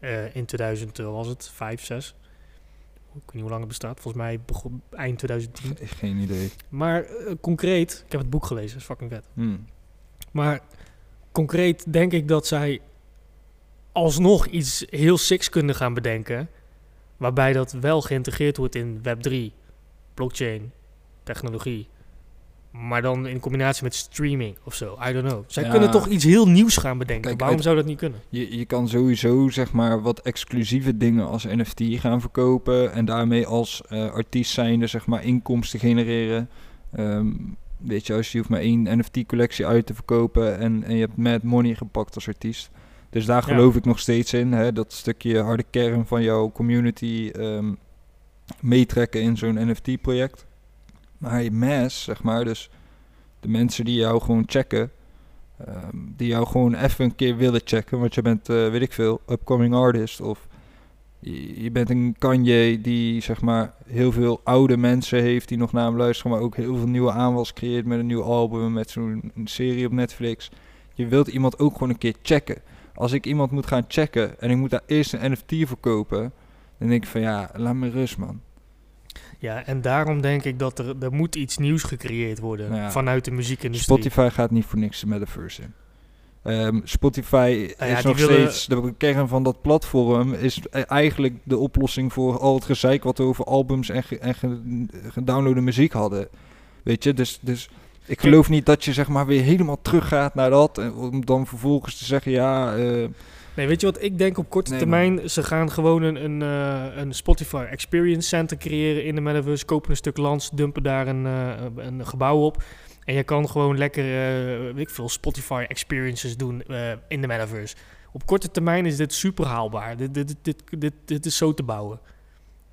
Eh, in 2000 eh, was het, 5, 6. Ik weet niet hoe lang het bestaat. Volgens mij begon eind 2010. ge- geen idee. Maar eh, concreet, ik heb het boek gelezen, dat is fucking vet. Mm. Maar concreet denk ik dat zij alsnog iets heel siks kunnen gaan bedenken. Waarbij dat wel geïntegreerd wordt in Web3, blockchain, technologie. Maar dan in combinatie met streaming of zo. I don't know. Zij Ja. kunnen toch iets heel nieuws gaan bedenken. Kijk, Waarom zou dat niet kunnen? Je, je kan sowieso zeg maar wat exclusieve dingen als NFT gaan verkopen en daarmee als eh, artiest zijnde zeg maar inkomsten genereren. Ehm, weet je, als je hoeft maar één NFT-collectie uit te verkopen en, en je hebt mad money gepakt als artiest. Dus daar Ja. geloof ik nog steeds in, hè, dat stukje harde kern van jouw community ehm, meetrekken in zo'n NFT-project. Maar je mass, zeg maar, dus de mensen die jou gewoon checken, Ehm, die jou gewoon even een keer willen checken. Want je bent, eh, weet ik veel, upcoming artist. Of je, je bent een Kanye die zeg maar heel veel oude mensen heeft die nog naar hem luisteren. Maar ook heel veel nieuwe aanwas creëert met een nieuw album. Met zo'n serie op Netflix. Je wilt iemand ook gewoon een keer checken. Als ik iemand moet gaan checken en ik moet daar eerst een NFT verkopen. Dan denk ik van ja, laat me rust man. Ja, en daarom denk ik dat er, er moet iets nieuws gecreëerd worden Nou ja. vanuit de muziekindustrie. Spotify gaat niet voor niks de metaverse in. Ehm, Spotify Nou ja, is nog willen- steeds, de kern van dat platform is e- eigenlijk de oplossing voor al het gezeik wat we over albums en, ge- en ge- gedownloade muziek hadden. Weet je, dus, dus ik geloof niet dat je zeg maar weer helemaal teruggaat naar dat. En om dan vervolgens te zeggen, ja, eh, Nee, weet je wat ik denk op korte Nee, termijn? Ze gaan gewoon een, een, eh, een Spotify Experience Center creëren in de metaverse. Kopen een stuk land, dumpen daar een, eh, een gebouw op. En je kan gewoon lekker, weet ik veel, Spotify Experiences doen in de metaverse. Op korte termijn is dit super haalbaar. Dit, dit, dit, dit, dit is zo te bouwen.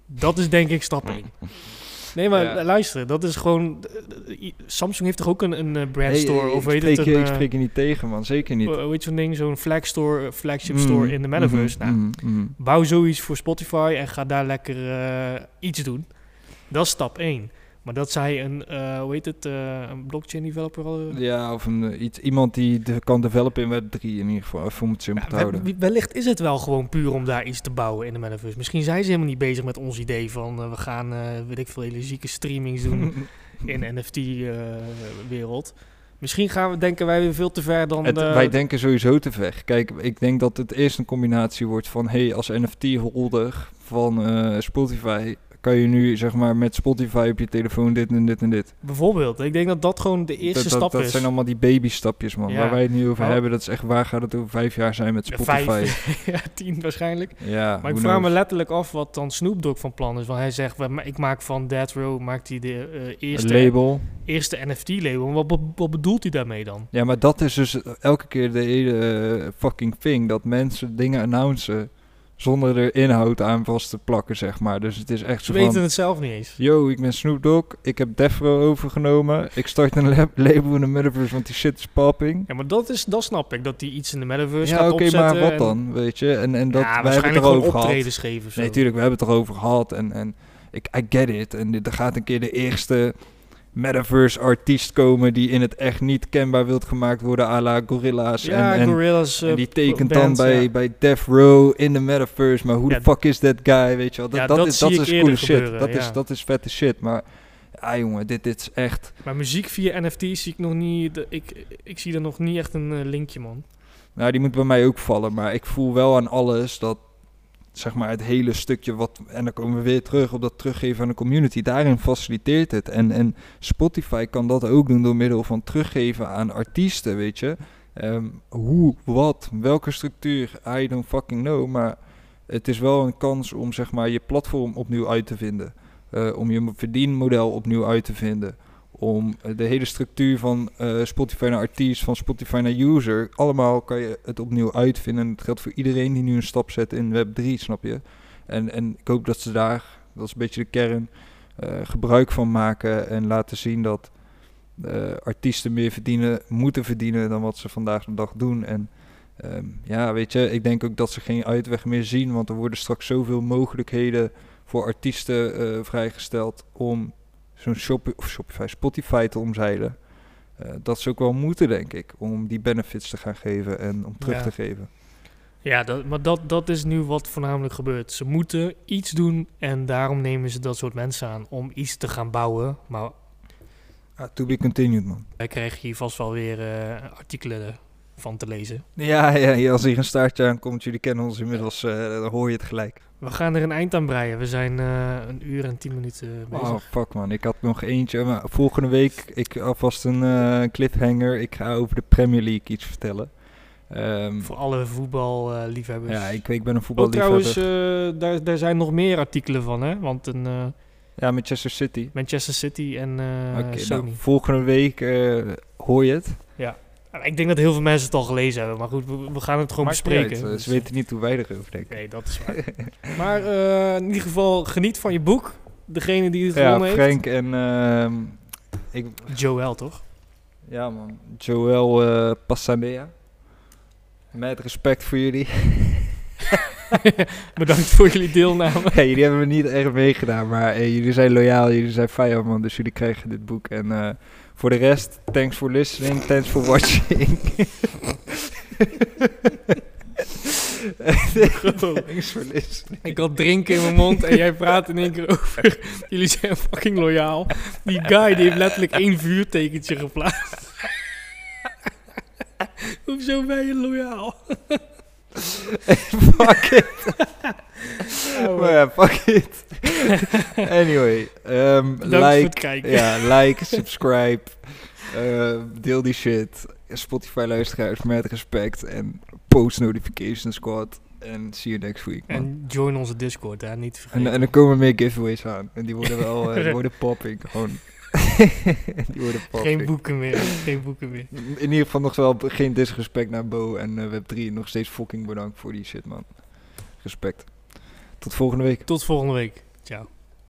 Dat is denk ik stap 1. (laughs) Nee, maar Ja. luister, dat is gewoon... Samsung heeft toch ook een, een eh, brand store? ik of weet spreek het, een, ik eh, spreek je niet tegen man, zeker niet. hoe heet zo'n ding? Zo'n flag store, eh, flagship Mm, store in de metaverse. mhm, nou, mhm, mhm. bouw zoiets voor Spotify en ga daar lekker iets doen. Dat is stap 1. Maar dat zij een, eh, hoe heet het, eh, een blockchain developer al... Ja, of een, eh, iets, iemand die de, kan developen in Web3 in ieder geval, even om het simpel Ja, we- houden. wellicht is het wel gewoon puur om daar iets te bouwen in de metaverse. Misschien zijn ze helemaal niet bezig met ons idee van eh, we gaan, eh, weet ik veel, hele zieke streamings doen (laughs) in NFT-wereld. Misschien gaan we, denken wij weer veel te ver dan... Het- eh, wij denken sowieso te ver. Kijk, ik denk dat het eerst een combinatie wordt van... hey, als NFT-holder van eh, Spotify... kan je nu zeg maar met Spotify op je telefoon dit en dit en dit. Bijvoorbeeld. Ik denk dat dat gewoon de eerste dat, stap dat, dat is. zijn allemaal die babystapjes, man. Ja. Waar wij het nu over Oh. hebben, dat is echt... waar gaat het over vijf jaar zijn met Spotify? vijf. (laughs) ja, tien waarschijnlijk. Ja, Maar ik vraag me letterlijk af wat dan Snoop Dogg van plan is. Want hij zegt, "We- ik maak van Death Row maakt hij de eh, eerste, label. eerste NFT-label. Wat, be- wat bedoelt hij daarmee dan? Ja, maar dat is dus elke keer de hele eh, fucking thing. Dat mensen dingen announcen zonder er inhoud aan vast te plakken, zeg maar. Dus het is echt Ze zo weten van... het zelf niet eens. Yo, ik ben Snoop Dogg. Ik heb Defro overgenomen. Ik start een lab- (laughs) label in de metaverse, want die shit is popping. Ja, maar dat, is, dat snap ik. Dat hij iets in de metaverse Ja, gaat oké, opzetten. maar wat dan, weet je? En, en dat, ja, wij hebben het erover gehad. geven. Nee, tuurlijk, we hebben het erover gehad. En, en ik, I get it. En dit- er gaat een keer de eerste metaverse artiest komen die in het echt niet kenbaar wilt gemaakt worden à la Gorilla's. Ja, en, en, en eh, die tekent dan bij, ja. bij Death Row in de metaverse. Maar hoe de fuck is that guy, weet je wel? Dat, dat, dat is, dat is coole shit. Dat, is, dat is vette shit. Maar ja, jongen, dit, dit is echt... Maar muziek via NFT's zie ik nog niet... ik, ik zie er nog niet echt een eh, linkje, man. Nou, die moet bij mij ook vallen. Maar ik voel wel aan alles dat, zeg maar, het hele stukje wat... En dan komen we weer terug op dat teruggeven aan de community. Daarin faciliteert het. En, en Spotify kan dat ook doen door middel van teruggeven aan artiesten, weet je. Ehm, hoe, wat, welke structuur, I don't fucking know. Maar het is wel een kans om, zeg maar, je platform opnieuw uit te vinden. Eh, om je verdienmodel opnieuw uit te vinden om eh, de hele structuur van eh, Spotify naar artiest, van Spotify naar user, allemaal kan je het opnieuw uitvinden. En het geldt voor iedereen die nu een stap zet in Web3, snap je? En, en ik hoop dat ze daar, dat is een beetje de kern, eh, gebruik van maken en laten zien dat artiesten meer verdienen, moeten verdienen dan wat ze vandaag de dag doen. En ehm, ja, weet je, ik denk ook dat ze geen uitweg meer zien, want er worden straks zoveel mogelijkheden voor artiesten vrijgesteld om zo'n Shop of Shopify, Spotify te omzeilen. Eh, dat ze ook wel moeten, denk ik, om die benefits te gaan geven en om terug Ja. te geven. Ja, dat, maar dat, dat is nu wat voornamelijk gebeurt. Ze moeten iets doen en daarom nemen ze dat soort mensen aan om iets te gaan bouwen. Maar Ah, to be continued, man. wij krijgen hier vast wel weer eh, artikelen van te lezen. Ja, ja, als hier een staartje aankomt, jullie kennen ons inmiddels, eh, dan hoor je het gelijk. We gaan er een eind aan breien. We zijn eh, een uur en tien minuten bezig. Oh, fuck man, ik had nog eentje. Maar volgende week, ik alvast een eh, cliffhanger. Ik ga over de Premier League iets vertellen. Ehm, Voor alle voetballiefhebbers. ja, ik, ik ben een Oh, voetballiefhebber. trouwens, eh, daar, daar zijn nog meer artikelen van, hè? Want een eh, Ja, Manchester City. Manchester City en eh, Oké, Sony. nou, volgende week eh, hoor je het. Ik denk dat heel veel mensen het al gelezen hebben, maar goed, we, we gaan het gewoon Maakt bespreken. uit, eh, Dus, Ze weten niet hoe wij erover denken. Nee, dat is waar. (laughs) maar eh, in ieder geval, geniet van je boek. Degene die het Ja, gewonnen Frank en... ehm, ik, heeft. Joel, toch? ja man, Joël eh Passanea. Met respect voor jullie. (laughs) Bedankt voor jullie deelname. (laughs) Ja, jullie hebben me niet echt meegedaan, maar jullie zijn loyaal, jullie zijn fijn man, dus jullie krijgen dit boek. En voor de rest, thanks for listening, thanks for watching. (laughs) thanks for listening. Ik had drinken in mijn mond en jij praat in één keer over. (laughs) Jullie zijn fucking loyaal. Die guy die heeft letterlijk één vuurtekentje geplaatst. (laughs) Hoezo ben je loyaal? fuck it. Maar ja, fuck it. anyway, voor like, ja, like, subscribe, eh, deel die shit. Spotify luisteraars met respect en post notification squad. En see you next week, man. En join onze Discord, hè? niet te En, vergeten. en er komen meer giveaways aan. En die worden wel, eh, die (laughs) worden popping, gewoon. (laughs) die worden popping. Geen boeken meer, geen boeken meer. In ieder geval nog wel geen disrespect naar Bo en eh, Web3. Nog steeds fucking bedankt voor die shit, man. Respect. Tot volgende week. Tot volgende week. Ciao.